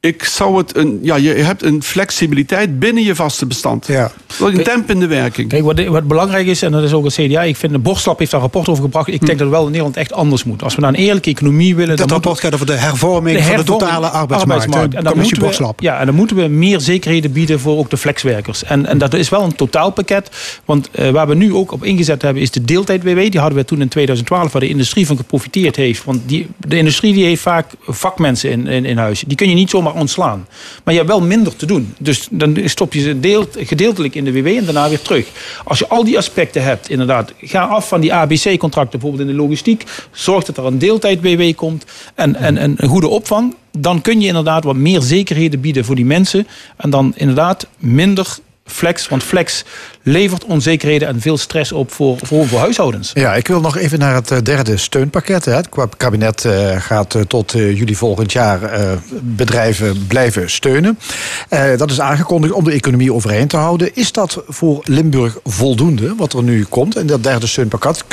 Ik zou het een. Ja, je hebt een flexibiliteit binnen je vaste bestand. Ja. Een dempende werking. Kijk, wat, wat belangrijk is, en dat is ook het CDA, ik vind de Borstlab heeft daar een rapport over gebracht. Ik denk dat het wel in Nederland echt anders moet. Als we naar een eerlijke economie willen. Dat dan rapport gaat over de hervorming van de totale arbeidsmarkt. En dan, moeten we, Borslap. ja, en dan moeten we meer zekerheden bieden voor ook de flexwerkers. En, en dat is wel een totaalpakket. Want eh, waar we nu ook op ingezet hebben, is de deeltijd-WW. Die hadden we toen in 2012, waar de industrie van geprofiteerd heeft. Want die, de industrie die heeft vaak vakmensen in, in, in huis. Die kun je niet zomaar ontslaan. Maar je hebt wel minder te doen. Dus dan stop je ze deelt, gedeeltelijk in de WW en daarna weer terug. Als je al die aspecten hebt, inderdaad, ga af van die ABC-contracten, bijvoorbeeld in de logistiek. Zorg dat er een deeltijd-WW komt en, en, en een goede opvang. Dan kun je inderdaad wat meer zekerheden bieden voor die mensen. En dan inderdaad minder flex. Want flex levert onzekerheden en veel stress op voor, voor, voor huishoudens. Ja, ik wil nog even naar het eh, derde steunpakket. Hè. Het kabinet eh, gaat eh, tot eh, juli volgend jaar eh, bedrijven blijven steunen. Eh, dat is aangekondigd om de economie overeind te houden. Is dat voor Limburg voldoende, wat er nu komt? En dat derde steunpakket,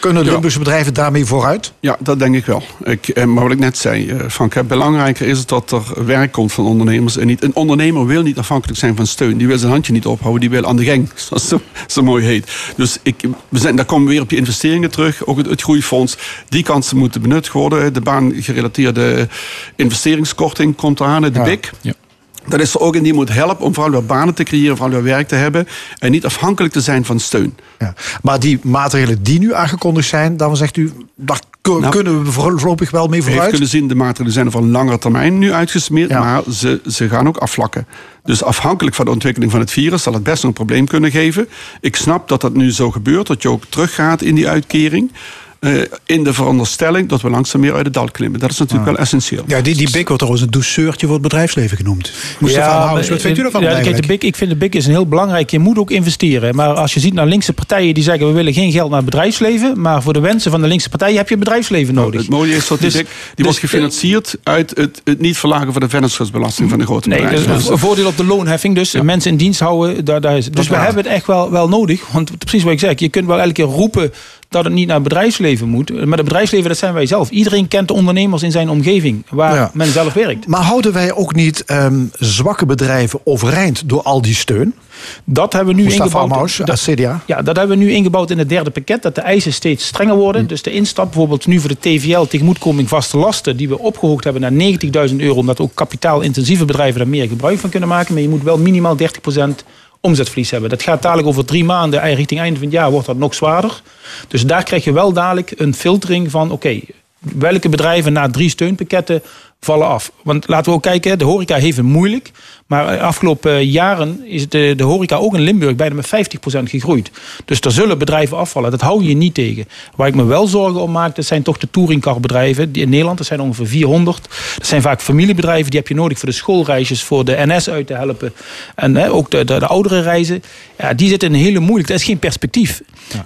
kunnen Ja. Limburgse bedrijven daarmee vooruit? Ja, dat denk ik wel. Ik, maar wat ik net zei, eh, Frank, hè, belangrijker is het dat er werk komt van ondernemers. En niet, een ondernemer wil niet afhankelijk zijn van steun. Die wil zijn handje niet ophouden, die wil aan de gang, [laughs] zoals het zo, mooi heet. Dus ik, we zijn, daar komen we weer op die investeringen terug. Ook het, het groeifonds, die kansen moeten benut worden. De baangerelateerde investeringskorting komt eraan, de BIC. Ja. Dat is er ook in die moet helpen om vooral weer banen te creëren, vooral weer werk te hebben. En niet afhankelijk te zijn van steun. Ja. Maar die maatregelen die nu aangekondigd zijn, dan zegt u, ku- Nou, kunnen we voorlopig wel mee We heeft vooruit? kunnen zien, de maatregelen zijn voor langere termijn nu uitgesmeerd, Ja. maar ze, ze gaan ook afvlakken. Dus afhankelijk van de ontwikkeling van het virus zal het best nog een probleem kunnen geven. Ik snap dat dat nu zo gebeurt, dat je ook teruggaat in die uitkering. Eh, in de veronderstelling dat we langzaam meer uit het dal klimmen. Dat is natuurlijk wel essentieel. Ja, die, die BIC wordt trouwens een douceurtje voor het bedrijfsleven genoemd. Moest ja, houden. Wat vindt u ervan ja, kijk, de? BIC, ik vind de BIC is een heel belangrijk. Je moet ook investeren. Maar als je ziet naar linkse partijen die zeggen... we willen geen geld naar het bedrijfsleven... maar voor de wensen van de linkse partijen heb je bedrijfsleven nodig. Het mooie is dat die Dus- BIC die dus- wordt gefinancierd uit het, het niet verlagen van de vennootschapsbelasting van de grote Nee, bedrijven. dus een voordeel op de loonheffing. Dus mensen in dienst houden. Daar, daar is, dus we hebben het echt wel, wel nodig. Want precies wat ik zeg. Je kunt wel elke keer roepen dat het niet naar het bedrijfsleven moet. Maar het bedrijfsleven, dat zijn wij zelf. Iedereen kent de ondernemers in zijn omgeving. Waar Ja. men zelf werkt. Maar houden wij ook niet ehm, zwakke bedrijven overeind door al die steun? Dat hebben we nu Mustafa ingebouwd. Maus, Dat- CDA. Ja, dat hebben we nu ingebouwd in het derde pakket. Dat de eisen steeds strenger worden. Dus de instap bijvoorbeeld nu voor de TVL tegemoetkoming vaste lasten. Die we opgehoogd hebben naar 90.000 euro. Omdat ook kapitaalintensieve bedrijven daar meer gebruik van kunnen maken. Maar je moet wel minimaal 30% omzetverlies hebben. Dat gaat dadelijk over drie maanden. en Richting einde van het jaar wordt dat nog zwaarder. Dus daar krijg je wel dadelijk een filtering van... oké, welke bedrijven na drie steunpakketten vallen af. Want laten we ook kijken, de horeca heeft het moeilijk. Maar de afgelopen eh, jaren is de, de horeca ook in Limburg bijna met 50% gegroeid. Dus er zullen bedrijven afvallen. Dat hou je niet tegen. Waar ik me wel zorgen om maak, dat zijn toch de touringcarbedrijven. Die in Nederland, dat zijn ongeveer 400. Dat zijn vaak familiebedrijven, die heb je nodig voor de schoolreisjes, voor de NS uit te helpen. En hè, ook de, de, de oudere reizen. Ja, die zitten in een hele moeilijk. Dat is geen perspectief.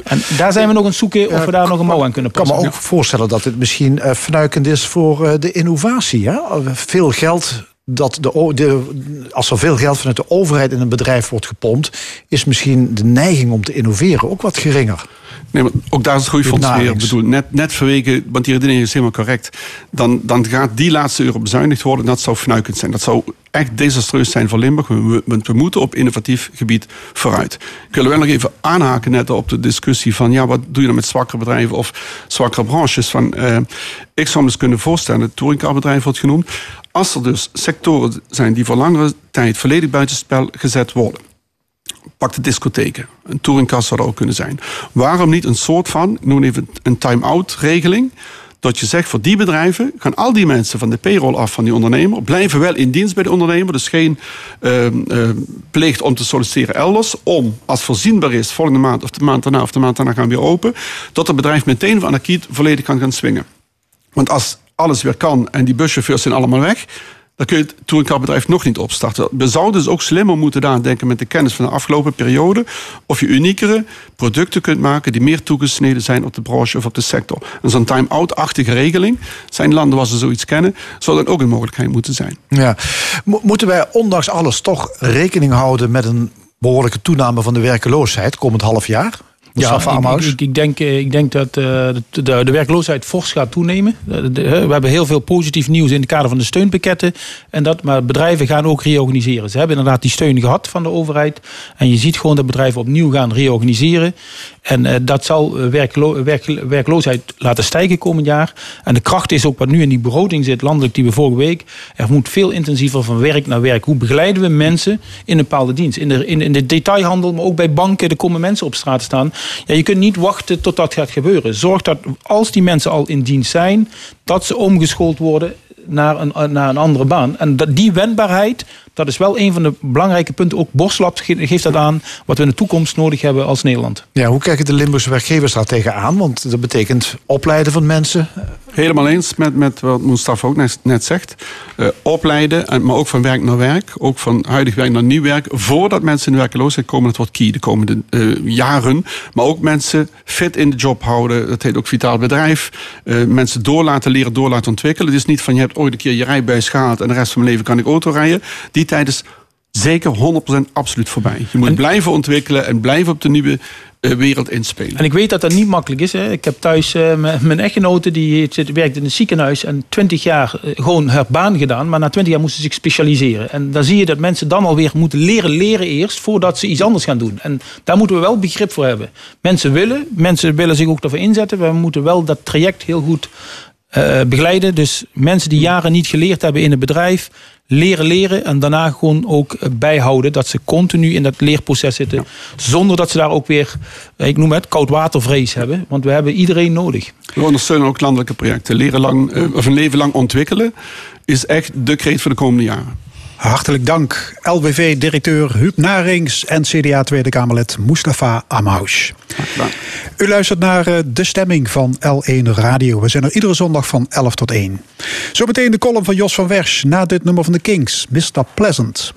En daar zijn we nog aan het zoeken of we daar nog een mouw aan kunnen Ik kan passen. me ook voorstellen dat het misschien eh fnuikend is voor eh, de innovatie. Hè? Veel geld. Dat de, als er veel geld vanuit de overheid in een bedrijf wordt gepompt, is misschien de neiging om te innoveren ook wat geringer. Nee, maar ook daar is het groeifonds weer. Ik bedoel, net, net vanwege, want die redenering is helemaal correct. Dan, dan gaat die laatste euro bezuinigd worden. En dat zou fnuikend zijn. Dat zou echt desastreus zijn voor Limburg. We, moeten op innovatief gebied vooruit. Ik wil wel nog even aanhaken net op de discussie van... ja, wat doe je dan met zwakkere bedrijven of zwakkere branches? Van, eh, ik zou me eens kunnen voorstellen, het touringcarbedrijf wordt genoemd... als er dus sectoren zijn die voor langere tijd volledig buitenspel gezet worden pak de discotheken. Een touringkast zou er ook kunnen zijn. Waarom niet een soort van, ik noem even een time-out regeling... dat je zegt voor die bedrijven gaan al die mensen van de payroll af van die ondernemer... blijven wel in dienst bij de ondernemer. Dus geen ehm, ehm, plicht om te solliciteren elders. Om, als voorzienbaar is, volgende maand of de maand daarna... of de maand daarna gaan we weer open... dat het bedrijf meteen van akiet volledig kan gaan swingen. Want als alles weer kan en die buschauffeurs zijn allemaal weg... dan kun je het touringcarbedrijf nog niet opstarten. We zouden dus ook slimmer moeten nadenken met de kennis van de afgelopen periode... of je uniekere producten kunt maken die meer toegesneden zijn op de branche of op de sector. En zo'n time-out-achtige regeling, zijn landen waar ze zoiets kennen... zou dan ook een mogelijkheid moeten zijn. Ja. Mo- Moeten wij ondanks alles toch rekening houden met een behoorlijke toename van de werkeloosheid komend half jaar? Mustafa ik, ik, ik, denk, eh, ik denk dat eh, de, de, de werkloosheid fors gaat toenemen. De- hè, we hebben heel veel positief nieuws in het kader van de steunpakketten. En dat, maar bedrijven gaan ook reorganiseren. Ze hebben inderdaad die steun gehad van de overheid. En je ziet gewoon dat bedrijven opnieuw gaan reorganiseren. En eh, dat zal eh, werklo werk- werkloosheid laten stijgen komend jaar. En de kracht is ook wat nu in die begroting zit, landelijk, die we vorige week. Er moet veel intensiever van werk naar werk. Hoe begeleiden we mensen in een bepaalde dienst? In de, in, in de detailhandel, maar ook bij banken. Er komen mensen op straat staan. Ja, je kunt niet wachten tot dat gaat gebeuren. Zorg dat als die mensen al in dienst zijn, dat ze omgeschoold worden naar een, naar een andere baan. En dat, die wendbaarheid, dat is wel een van de belangrijke punten. Ook Boslab ge- geeft dat aan, wat we in de toekomst nodig hebben als Nederland. Ja, hoe kijken de Limburgse werkgevers daar tegenaan? Want dat betekent opleiden van mensen. Helemaal eens met, met wat Mustafa ook net, net zegt. Eh, opleiden, en, maar ook van werk naar werk. Ook van huidig werk naar nieuw werk. Voordat mensen in de werkloosheid komen, dat wordt key de komende eh, jaren. Maar ook mensen fit in de job houden. Dat heet ook vitaal bedrijf. Eh, mensen door laten leren, door laten ontwikkelen. Het is niet van je hebt ooit een keer je rijbewijs gehaald... en de rest van mijn leven kan ik auto rijden. Die tijd is zeker 100% absoluut voorbij. Je moet blijven ontwikkelen en blijven op de nieuwe eh, wereld inspelen. En ik weet dat dat niet makkelijk is. Hè. Ik heb thuis eh, mijn echtgenote, die zit, werkt in een ziekenhuis en 20 jaar eh, gewoon haar baan gedaan. Maar na 20 jaar moesten ze zich specialiseren. En dan zie je dat mensen dan alweer moeten leren leren eerst voordat ze iets anders gaan doen. En daar moeten we wel begrip voor hebben. Mensen willen, mensen willen zich ook ervoor inzetten. We moeten wel dat traject heel goed eh, begeleiden. Dus mensen die jaren niet geleerd hebben in het bedrijf, leren leren en daarna gewoon ook bijhouden dat ze continu in dat leerproces zitten. Zonder dat ze daar ook weer, ik noem het, koudwatervrees hebben. Want we hebben iedereen nodig. We ondersteunen ook landelijke projecten. Leren lang, eh, of een leven lang ontwikkelen is echt de kreet voor de komende jaren. Hartelijk dank, LWV-directeur Huub Narings en CDA Tweede Kamerlid Mustafa Amouche. U luistert naar eh, de stemming van L1 Radio. We zijn er iedere zondag van 11 tot 1. Zometeen de column van Jos van Wersch na dit nummer van de Kings, Mr. Pleasant.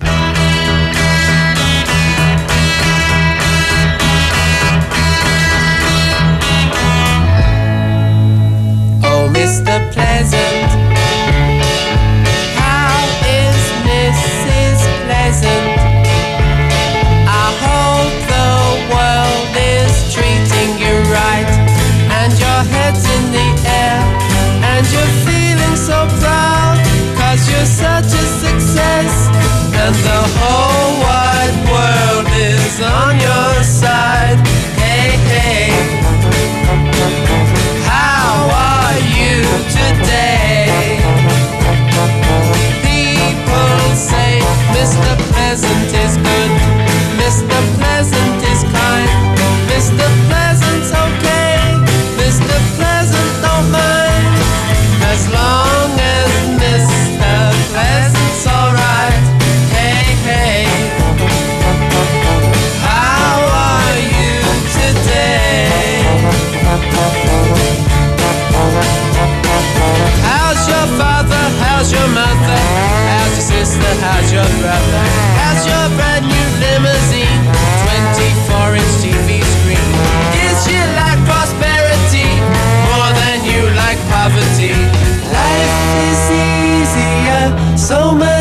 Your brother? How's your brand new limousine? 24 inch TV screen. Is you like prosperity more than you like poverty? Life is easier, so much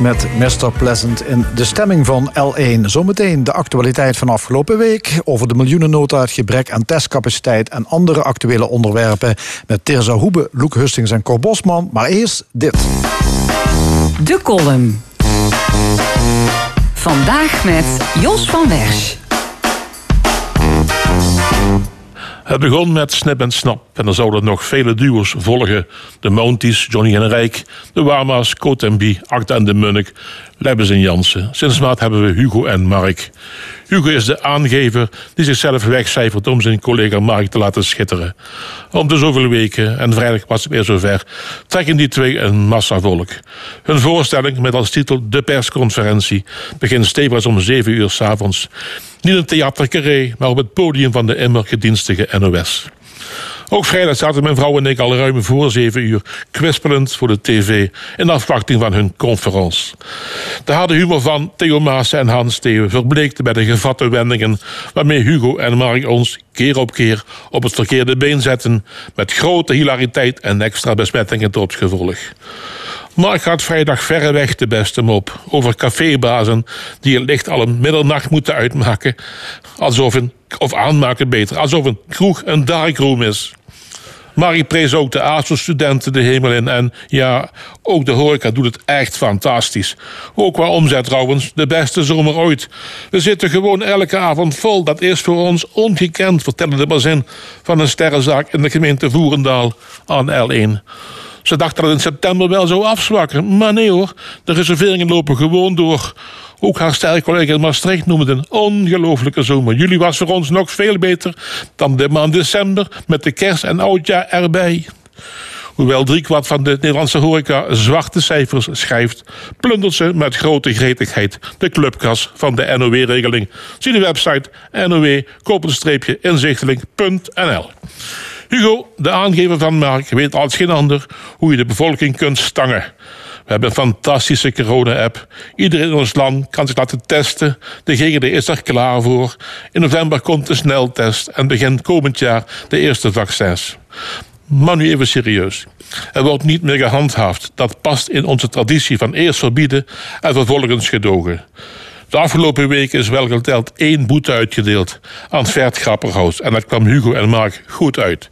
Met Mr. Pleasant in de stemming van L1. Zometeen de actualiteit van afgelopen week. Over de miljoenennota, het gebrek aan testcapaciteit en andere actuele onderwerpen. Met Tirza Hoebe, Loek Hustings en Cor Bosman. Maar eerst dit. De column. Vandaag met Jos van Wersch. Het begon met Snip en Snap en er zouden nog vele duo's volgen. De Mounties, Johnny en Rijk, de Wama's, Coat en Bie, en de Munnik, Lebbes en Jansen. Sinds maart hebben we Hugo en Mark. Hugo is de aangever die zichzelf wegcijfert om zijn collega Mark te laten schitteren. Om de zoveel weken, en vrijdag was het weer zover, trekken die twee een massavolk. Hun voorstelling met als titel De persconferentie begint stevig om 7 uur s'avonds. Niet in Theater Carré, maar op het podium van de immer gedienstige NOS. Ook vrijdag zaten mijn vrouw en ik al ruim voor zeven uur kwispelend voor de tv in afwachting van hun conferentie. De harde humor van Theo Maassen en Hans Theo verbleekte bij de gevatte wendingen waarmee Hugo en Mark ons keer op keer op het verkeerde been zetten met grote hilariteit en extra besmettingen tot gevolg. Mark had vrijdag verreweg de beste mop over cafébazen die het licht al een middernacht moeten uitmaken. Alsof een, of aanmaken beter, alsof een kroeg een darkroom is. Marie prees ook de ASO-studenten de hemel in. En ja, ook de horeca doet het echt fantastisch. Ook qua omzet trouwens, de beste zomer ooit. We zitten gewoon elke avond vol. Dat is voor ons ongekend, vertelde de bazin van een sterrenzaak in de gemeente Voerendaal aan L1. Ze dachten dat in september wel zou afzwakken. Maar nee hoor, de reserveringen lopen gewoon door. Ook haar sterke collega in Maastricht noemde een ongelofelijke zomer. Juli was voor ons nog veel beter dan de maand december met de kerst en oudjaar erbij. Hoewel driekwart van de Nederlandse horeca zwarte cijfers schrijft, plundert ze met grote gretigheid de clubkas van de NOW-regeling. Zie de website now-inzichtelijk.nl. Hugo, de aangever van Mark, weet als geen ander hoe je de bevolking kunt stangen. We hebben een fantastische corona-app. Iedereen in ons land kan zich laten testen. De GGD is er klaar voor. In november komt de sneltest en begint komend jaar de eerste vaccins. Maar nu even serieus. Er wordt niet meer gehandhaafd. Dat past in onze traditie van eerst verbieden en vervolgens gedogen. De afgelopen weken is wel geteld één boete uitgedeeld aan Vert Grapperhaus. En dat kwam Hugo en Mark goed uit.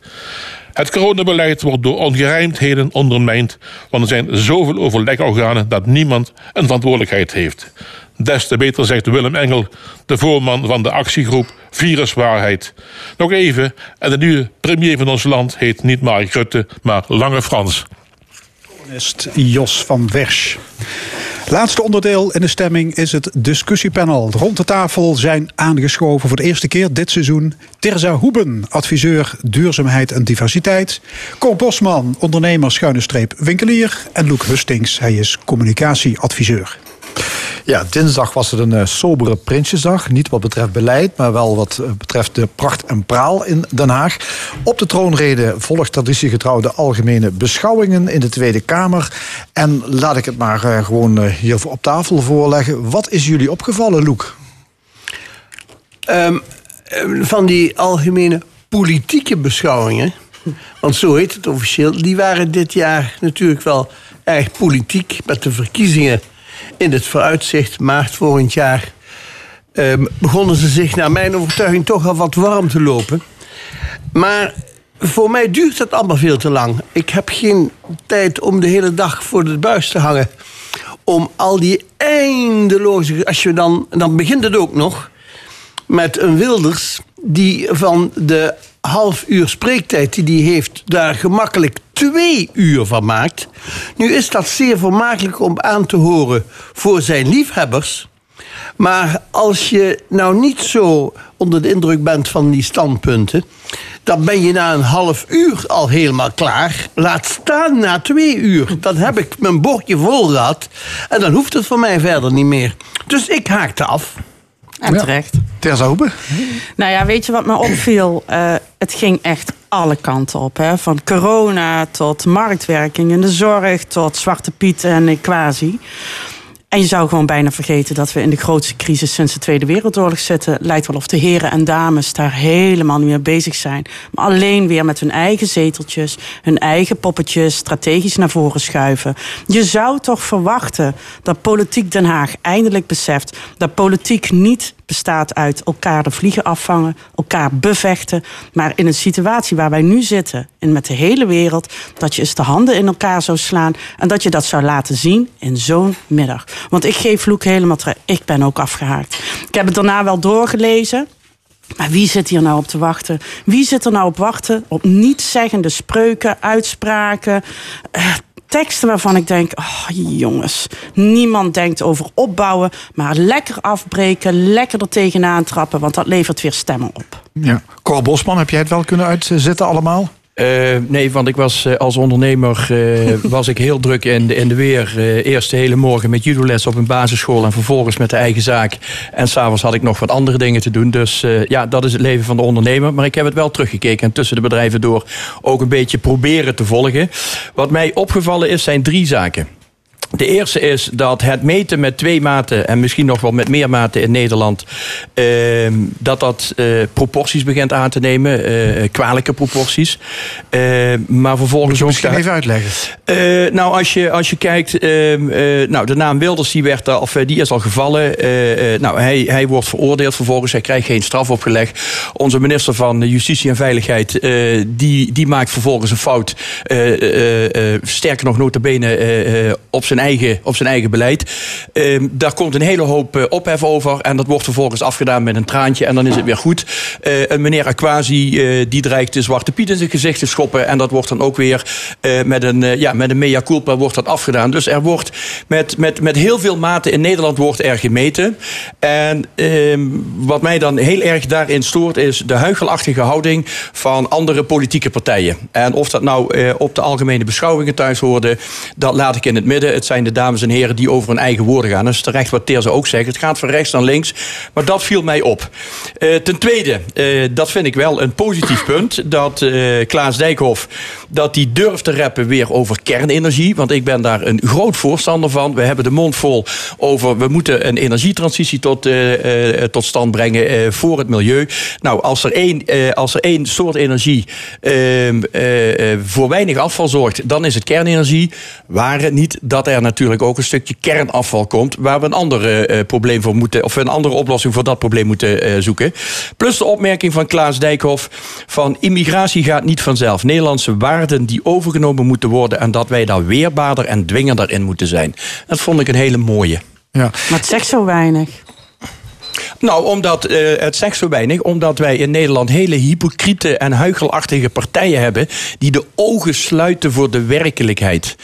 Het coronabeleid wordt door ongerijmdheden ondermijnd, want er zijn zoveel overlegorganen dat niemand een verantwoordelijkheid heeft. Des te beter zegt Willem Engel, de voorman van de actiegroep Viruswaarheid. Nog even, en de nieuwe premier van ons land heet niet Mark Rutte, maar Lange Frans. Jos van Wersch. Laatste onderdeel in de stemming is het discussiepanel. Rond de tafel zijn aangeschoven voor de eerste keer dit seizoen Terza Hoeben, adviseur duurzaamheid en diversiteit. Cor Bosman, ondernemer schuine streep winkelier. En Loek Hustings, hij is communicatieadviseur. Ja, dinsdag was het een eh, sobere Prinsjesdag. Niet wat betreft beleid, maar wel wat eh, betreft de pracht en praal in Den Haag. Op de troonrede volgt traditiegetrouw de algemene beschouwingen in de Tweede Kamer. En laat ik het maar eh, gewoon hier op tafel voorleggen. Wat is jullie opgevallen, Loek? Ehm, ehm, van die algemene politieke beschouwingen, want zo heet het officieel, die waren dit jaar natuurlijk wel erg politiek met de verkiezingen in het vooruitzicht maart volgend jaar. ehm, begonnen ze zich naar mijn overtuiging toch al wat warm te lopen. Maar voor mij duurt het allemaal veel te lang. Ik heb geen tijd om de hele dag voor de buis te hangen. Om al die eindeloze. Als je dan, dan begint het ook nog met een Wilders die van de half uur spreektijd die hij heeft, daar gemakkelijk twee uur van maakt. Nu is dat zeer vermakelijk om aan te horen voor zijn liefhebbers. Maar als je nou niet zo onder de indruk bent van die standpunten, dan ben je na een half uur al helemaal klaar. Laat staan na twee uur. Dan heb ik mijn bordje vol gehad. En dan hoeft het voor mij verder niet meer. Dus ik haakte af. En terecht. Hoeben? Nou ja, weet je wat me opviel? Eh, het ging echt alle kanten op. Hè? Van corona tot marktwerking in de zorg... tot Zwarte Piet en quasi. En je zou gewoon bijna vergeten dat we in de grootste crisis sinds de Tweede Wereldoorlog zitten. Lijkt wel of de heren en dames daar helemaal niet mee bezig zijn. Maar alleen weer met hun eigen zeteltjes, hun eigen poppetjes strategisch naar voren schuiven. Je zou toch verwachten dat politiek Den Haag eindelijk beseft dat politiek niet bestaat uit elkaar de vliegen afvangen, elkaar bevechten. Maar in een situatie waar wij nu zitten, en met de hele wereld, dat je eens de handen in elkaar zou slaan en dat je dat zou laten zien in zo'n middag. Want ik geef Loek helemaal terug. Ik ben ook afgehaakt. Ik heb het daarna wel doorgelezen. Maar wie zit hier nou op te wachten? Wie zit er nou op wachten op nietszeggende spreuken, uitspraken, eh, teksten waarvan ik denk, oh, jongens, niemand denkt over opbouwen, maar lekker afbreken, lekker er tegenaan trappen, want dat levert weer stemmen op. Ja. Cor Bosman, heb jij het wel kunnen uitzetten allemaal? Eh, nee, want ik was eh, als ondernemer eh, [laughs] was ik heel druk in de, in de weer. eerst de hele morgen met judoles op een basisschool en vervolgens met de eigen zaak. En s'avonds had ik nog wat andere dingen te doen. Dus ja, dat is het leven van de ondernemer. Maar ik heb het wel teruggekeken en tussen de bedrijven door ook een beetje proberen te volgen. Wat mij opgevallen is, zijn drie zaken. De eerste is dat het meten met twee maten en misschien nog wel met meer maten in Nederland, ehm, dat dat eh, proporties begint aan te nemen, eh, kwalijke proporties. Eh, maar vervolgens ook misschien even uitleggen. eh, nou, als je, als je kijkt, ehm, eh, nou, de naam Wilders die werd, al- of, eh, die is al gevallen. Eh, eh, nou, hij, hij wordt veroordeeld vervolgens, hij krijgt geen straf opgelegd. Onze minister van Justitie en Veiligheid, eh, die, die maakt vervolgens een fout. Eh, eh, eh, sterker nog, nota bene eh, op zijn eigen, op zijn eigen beleid. Ehm, daar komt een hele hoop eh, ophef over. En dat wordt vervolgens afgedaan met een traantje. En dan is het weer goed. Eh, en meneer Aquasi eh, die dreigt de Zwarte Piet in zijn gezicht te schoppen. En dat wordt dan ook weer met, een, ja, met een mea culpa wordt dat afgedaan. Dus er wordt met, met, met heel veel mate in Nederland wordt er gemeten. En ehm, wat mij dan heel erg daarin stoort is de huichelachtige houding van andere politieke partijen. En of dat nou op de algemene beschouwingen thuis hoorde, dat laat ik in het midden. Zijn de dames en heren die over hun eigen woorden gaan. Dat is terecht wat Teerse ook zegt. Het gaat van rechts naar links. Maar dat viel mij op. Eh, ten tweede, eh, dat vind ik wel een positief punt. Dat eh, Klaas Dijkhoff dat die durft te rappen weer over kernenergie. Want ik ben daar een groot voorstander van. We hebben de mond vol over we moeten een energietransitie tot, eh, eh, tot stand brengen eh, voor het milieu. Nou, als er één, als er één soort energie ehm, eh, eh, voor weinig afval zorgt, dan is het kernenergie. Waar het niet dat er natuurlijk ook een stukje kernafval komt, waar we een andere probleem voor moeten, of een andere oplossing voor dat probleem moeten zoeken. Plus de opmerking van Klaas Dijkhoff van immigratie gaat niet vanzelf. Nederlandse waarden die overgenomen moeten worden en dat wij daar weerbaarder en dwingender in moeten zijn. Dat vond ik een hele mooie. Ja. Maar het zegt zo weinig. Nou, omdat eh, het zegt zo weinig, omdat wij in Nederland hele hypocriete en huichelachtige partijen hebben die de ogen sluiten voor de werkelijkheid.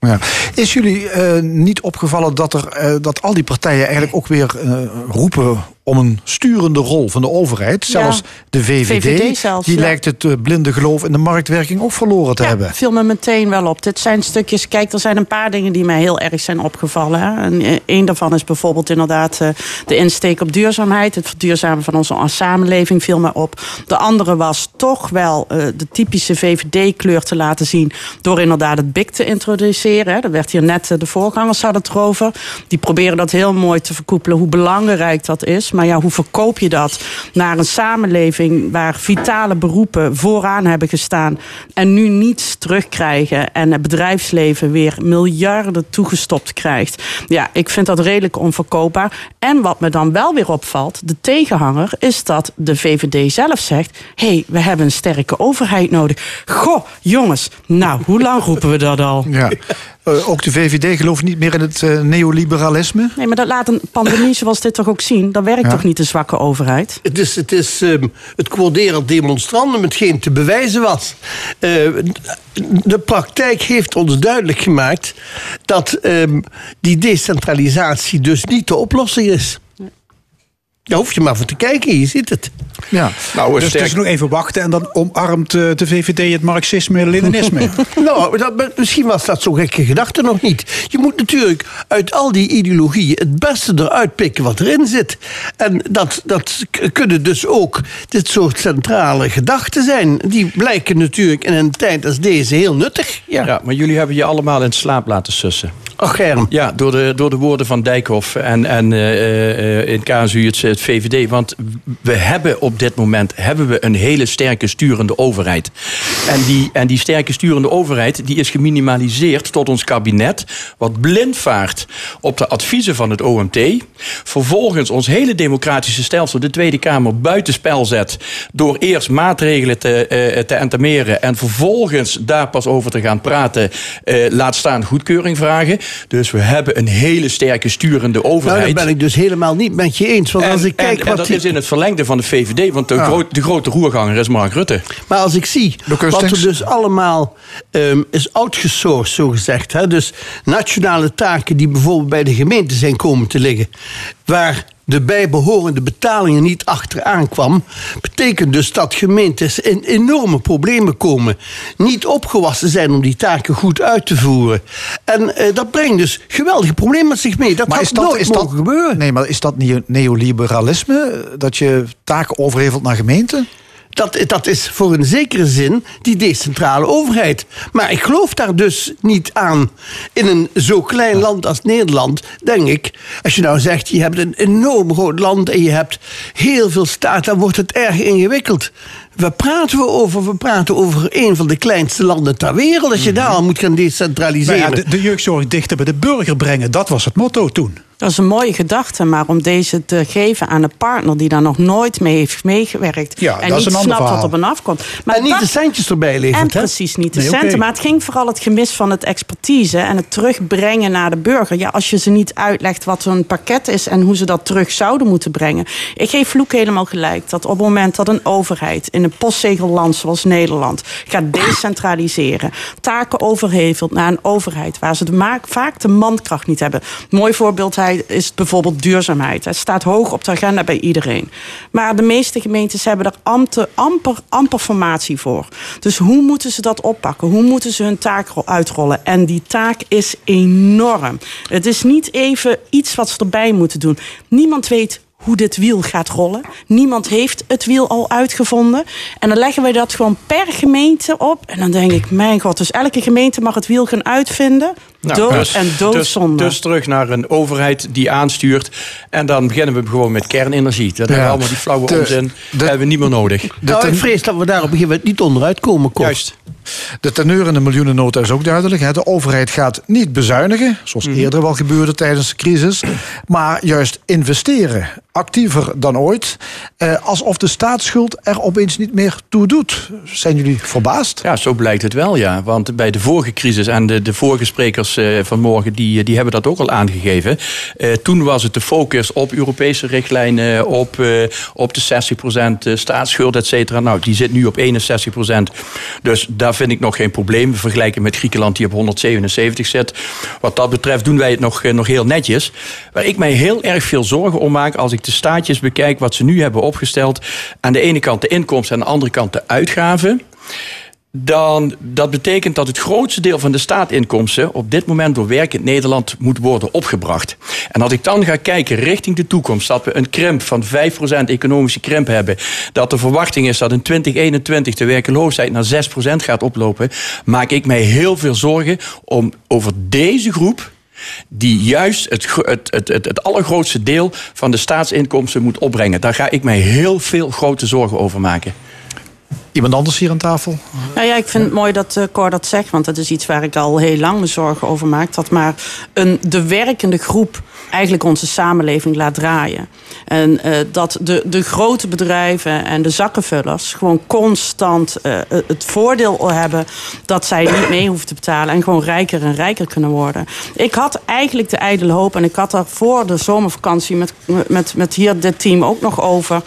Ja. Is jullie eh, niet opgevallen dat, er, eh, dat al die partijen eigenlijk ook weer eh, roepen om een sturende rol van de overheid? Ja. Zelfs de VVD, VVD zelfs, die ja. lijkt het eh, blinde geloof in de marktwerking ook verloren te hebben. viel me meteen wel op. Dit zijn stukjes, kijk, er zijn een paar dingen die mij heel erg zijn opgevallen. Hè. En eh, een daarvan is bijvoorbeeld inderdaad eh, de insteek op duurzaamheid. Het verduurzamen van onze samenleving viel me op. De andere was toch wel de typische VVD-kleur te laten zien... door inderdaad het BIC te introduceren. Dat werd hier net, de voorgangers hadden het erover. Die proberen dat heel mooi te verkoepelen, hoe belangrijk dat is. Maar ja, hoe verkoop je dat naar een samenleving... waar vitale beroepen vooraan hebben gestaan... en nu niets terugkrijgen... en het bedrijfsleven weer miljarden toegestopt krijgt. Ja, ik vind dat redelijk onverkoopbaar. En wat me dan wel weer opvalt, de tegenhanger... is dat de VVD zelf zegt... hé, hey, we hebben een sterke overheid nodig. Goh, jongens, nou, hoe lang roepen we dat al? Ja. Eh, ook de VVD gelooft niet meer in het eh, neoliberalisme. Nee, maar dat laat een pandemie zoals dit toch ook zien? Dat werkt Ja. toch niet de zwakke overheid? Het is het, is, ehm, het quoderen demonstrandum, hetgeen te bewijzen was. Eh, de praktijk heeft ons duidelijk gemaakt dat ehm, die decentralisatie dus niet de oplossing is. Daar hoef je maar voor te kijken, je ziet het. Ja. Nou, Dus het is nog even wachten en dan omarmt eh, de VVD het marxisme-leninisme. [laughs] nou, dat, misschien was dat zo'n gekke gedachte nog niet. Je moet natuurlijk uit al die ideologieën het beste eruit pikken wat erin zit. En dat, dat kunnen dus ook dit soort centrale gedachten zijn. Die blijken natuurlijk in een tijd als deze heel nuttig. Ja, Ja, maar jullie hebben je allemaal in slaap laten sussen. Ach, Germ. Ja, door de, door de woorden van Dijkhoff en, en eh, eh, in KSU het, VVD. Want we hebben op dit moment hebben we een hele sterke sturende overheid. En die, en die sterke sturende overheid die is geminimaliseerd tot ons kabinet. Wat blind vaart op de adviezen van het OMT. Vervolgens ons hele democratische stelsel, de Tweede Kamer, buitenspel zet. Door eerst maatregelen te, eh, te entameren. En vervolgens daar pas over te gaan praten. laat staan goedkeuring vragen. Dus we hebben een hele sterke sturende Nou, overheid. daar ben ik dus helemaal niet met je eens. Want als ik en, kijk en wat dat die- is in het verlengde van de VVD. Want de, Ja. groot- de grote roerganger is Mark Rutte. Maar als ik zie wat er dus allemaal ehm, is outgesourced, zo gezegd. Hè? Dus nationale taken die bijvoorbeeld bij de gemeente zijn komen te liggen. Waar de bijbehorende betalingen niet achteraan kwam. Betekent dus dat gemeentes in enorme problemen komen. Niet opgewassen zijn om die taken goed uit te voeren. En eh, dat brengt dus geweldige problemen met zich mee. Dat Maar had is dat, nooit is dat, mogen gebeuren. Nee, maar is dat neo- neoliberalisme? Dat je taken overhevelt naar gemeenten? Dat, dat is voor een zekere zin die decentrale overheid. Maar ik geloof daar dus niet aan. In een zo klein land als Nederland, denk ik. Als je nou zegt, je hebt een enorm groot land en je hebt heel veel staat, dan wordt het erg ingewikkeld. Waar praten we over? We praten over een van de kleinste landen ter wereld. Als je daar al moet gaan decentraliseren. Ja, de, de jeugdzorg dichter bij de burger brengen, dat was het motto toen. Dat is een mooie gedachte, maar om deze te geven aan een partner die daar nog nooit mee heeft meegewerkt Ja, en dat is niet een snapt wat op en afkomt. Maar en niet dat- de centjes erbij liggen. En precies niet de Nee, centen. Maar het ging vooral het gemis van het expertise en het terugbrengen naar de burger. Ja, als je ze niet uitlegt wat zo'n pakket is en hoe ze dat terug zouden moeten brengen. Ik geef Vloek helemaal gelijk dat op het moment dat een overheid in een postzegelland zoals Nederland gaat decentraliseren, taken overhevelt naar een overheid waar ze de maak, vaak de mankracht niet hebben. Een mooi voorbeeld hij- is bijvoorbeeld duurzaamheid. Het staat hoog op de agenda bij iedereen. Maar de meeste gemeentes hebben er amper, amper, amper formatie voor. Dus hoe moeten ze dat oppakken? Hoe moeten ze hun taak ro- uitrollen? En die taak is enorm. Het is niet even iets wat ze erbij moeten doen. Niemand weet hoe dit wiel gaat rollen. Niemand heeft het wiel al uitgevonden. En dan leggen wij dat gewoon per gemeente op. En dan denk ik, mijn god, dus elke gemeente mag het wiel gaan uitvinden. dood dus, en dus, doodzonde. dus terug naar een overheid die aanstuurt. En dan beginnen we gewoon met kernenergie. Dat hebben we allemaal die flauwe De- onzin. hebben we niet meer nodig. Nou, ik vrees dat we daar op een gegeven moment niet onderuit komen. Cor. Juist. De teneur in de miljoenennota is ook duidelijk. hè. De overheid gaat niet bezuinigen, zoals Mhm. eerder wel gebeurde tijdens de crisis, maar juist investeren. Actiever dan ooit. Eh, alsof de staatsschuld er opeens niet meer toe doet. Zijn jullie verbaasd? Ja, zo blijkt het wel, ja. Want bij de vorige crisis en de, de vorige sprekers eh, vanmorgen... Die, die hebben dat ook al aangegeven. Eh, toen was het de focus op Europese richtlijnen... op, eh, op de 60% staatsschuld, et cetera. Nou, die zit nu op 61%. Dus daar vind ik nog geen probleem. Vergelijken met Griekenland die op 177 zit. Wat dat betreft doen wij het nog, eh, nog heel netjes. Waar ik mij heel erg veel zorgen om maak... als ik de staatjes bekijk wat ze nu hebben opgesteld... aan de ene kant de inkomsten... en aan de andere kant de uitgaven dan dat betekent dat het grootste deel van de staatinkomsten op dit moment door werkend Nederland moet worden opgebracht. En als ik dan ga kijken richting de toekomst, dat we een krimp van 5% economische krimp hebben, dat de verwachting is dat in 2021 de werkeloosheid naar 6% gaat oplopen, maak ik mij heel veel zorgen om over deze groep die juist het, het, het, het, het allergrootste deel van de staatsinkomsten moet opbrengen. Daar ga ik mij heel veel grote zorgen over maken. Iemand anders hier aan tafel? Nou ja, ik vind het mooi dat eh, Cor dat zegt, want dat is iets waar ik al heel lang me zorgen over maak. Dat maar een, de werkende groep eigenlijk onze samenleving laat draaien. En eh, dat de, de grote bedrijven en de zakkenvullers gewoon constant eh, het voordeel hebben dat zij niet mee hoeven te betalen en gewoon rijker en rijker kunnen worden. Ik had eigenlijk de ijdele hoop en ik had daar voor de zomervakantie met, met, met hier dit team ook nog over.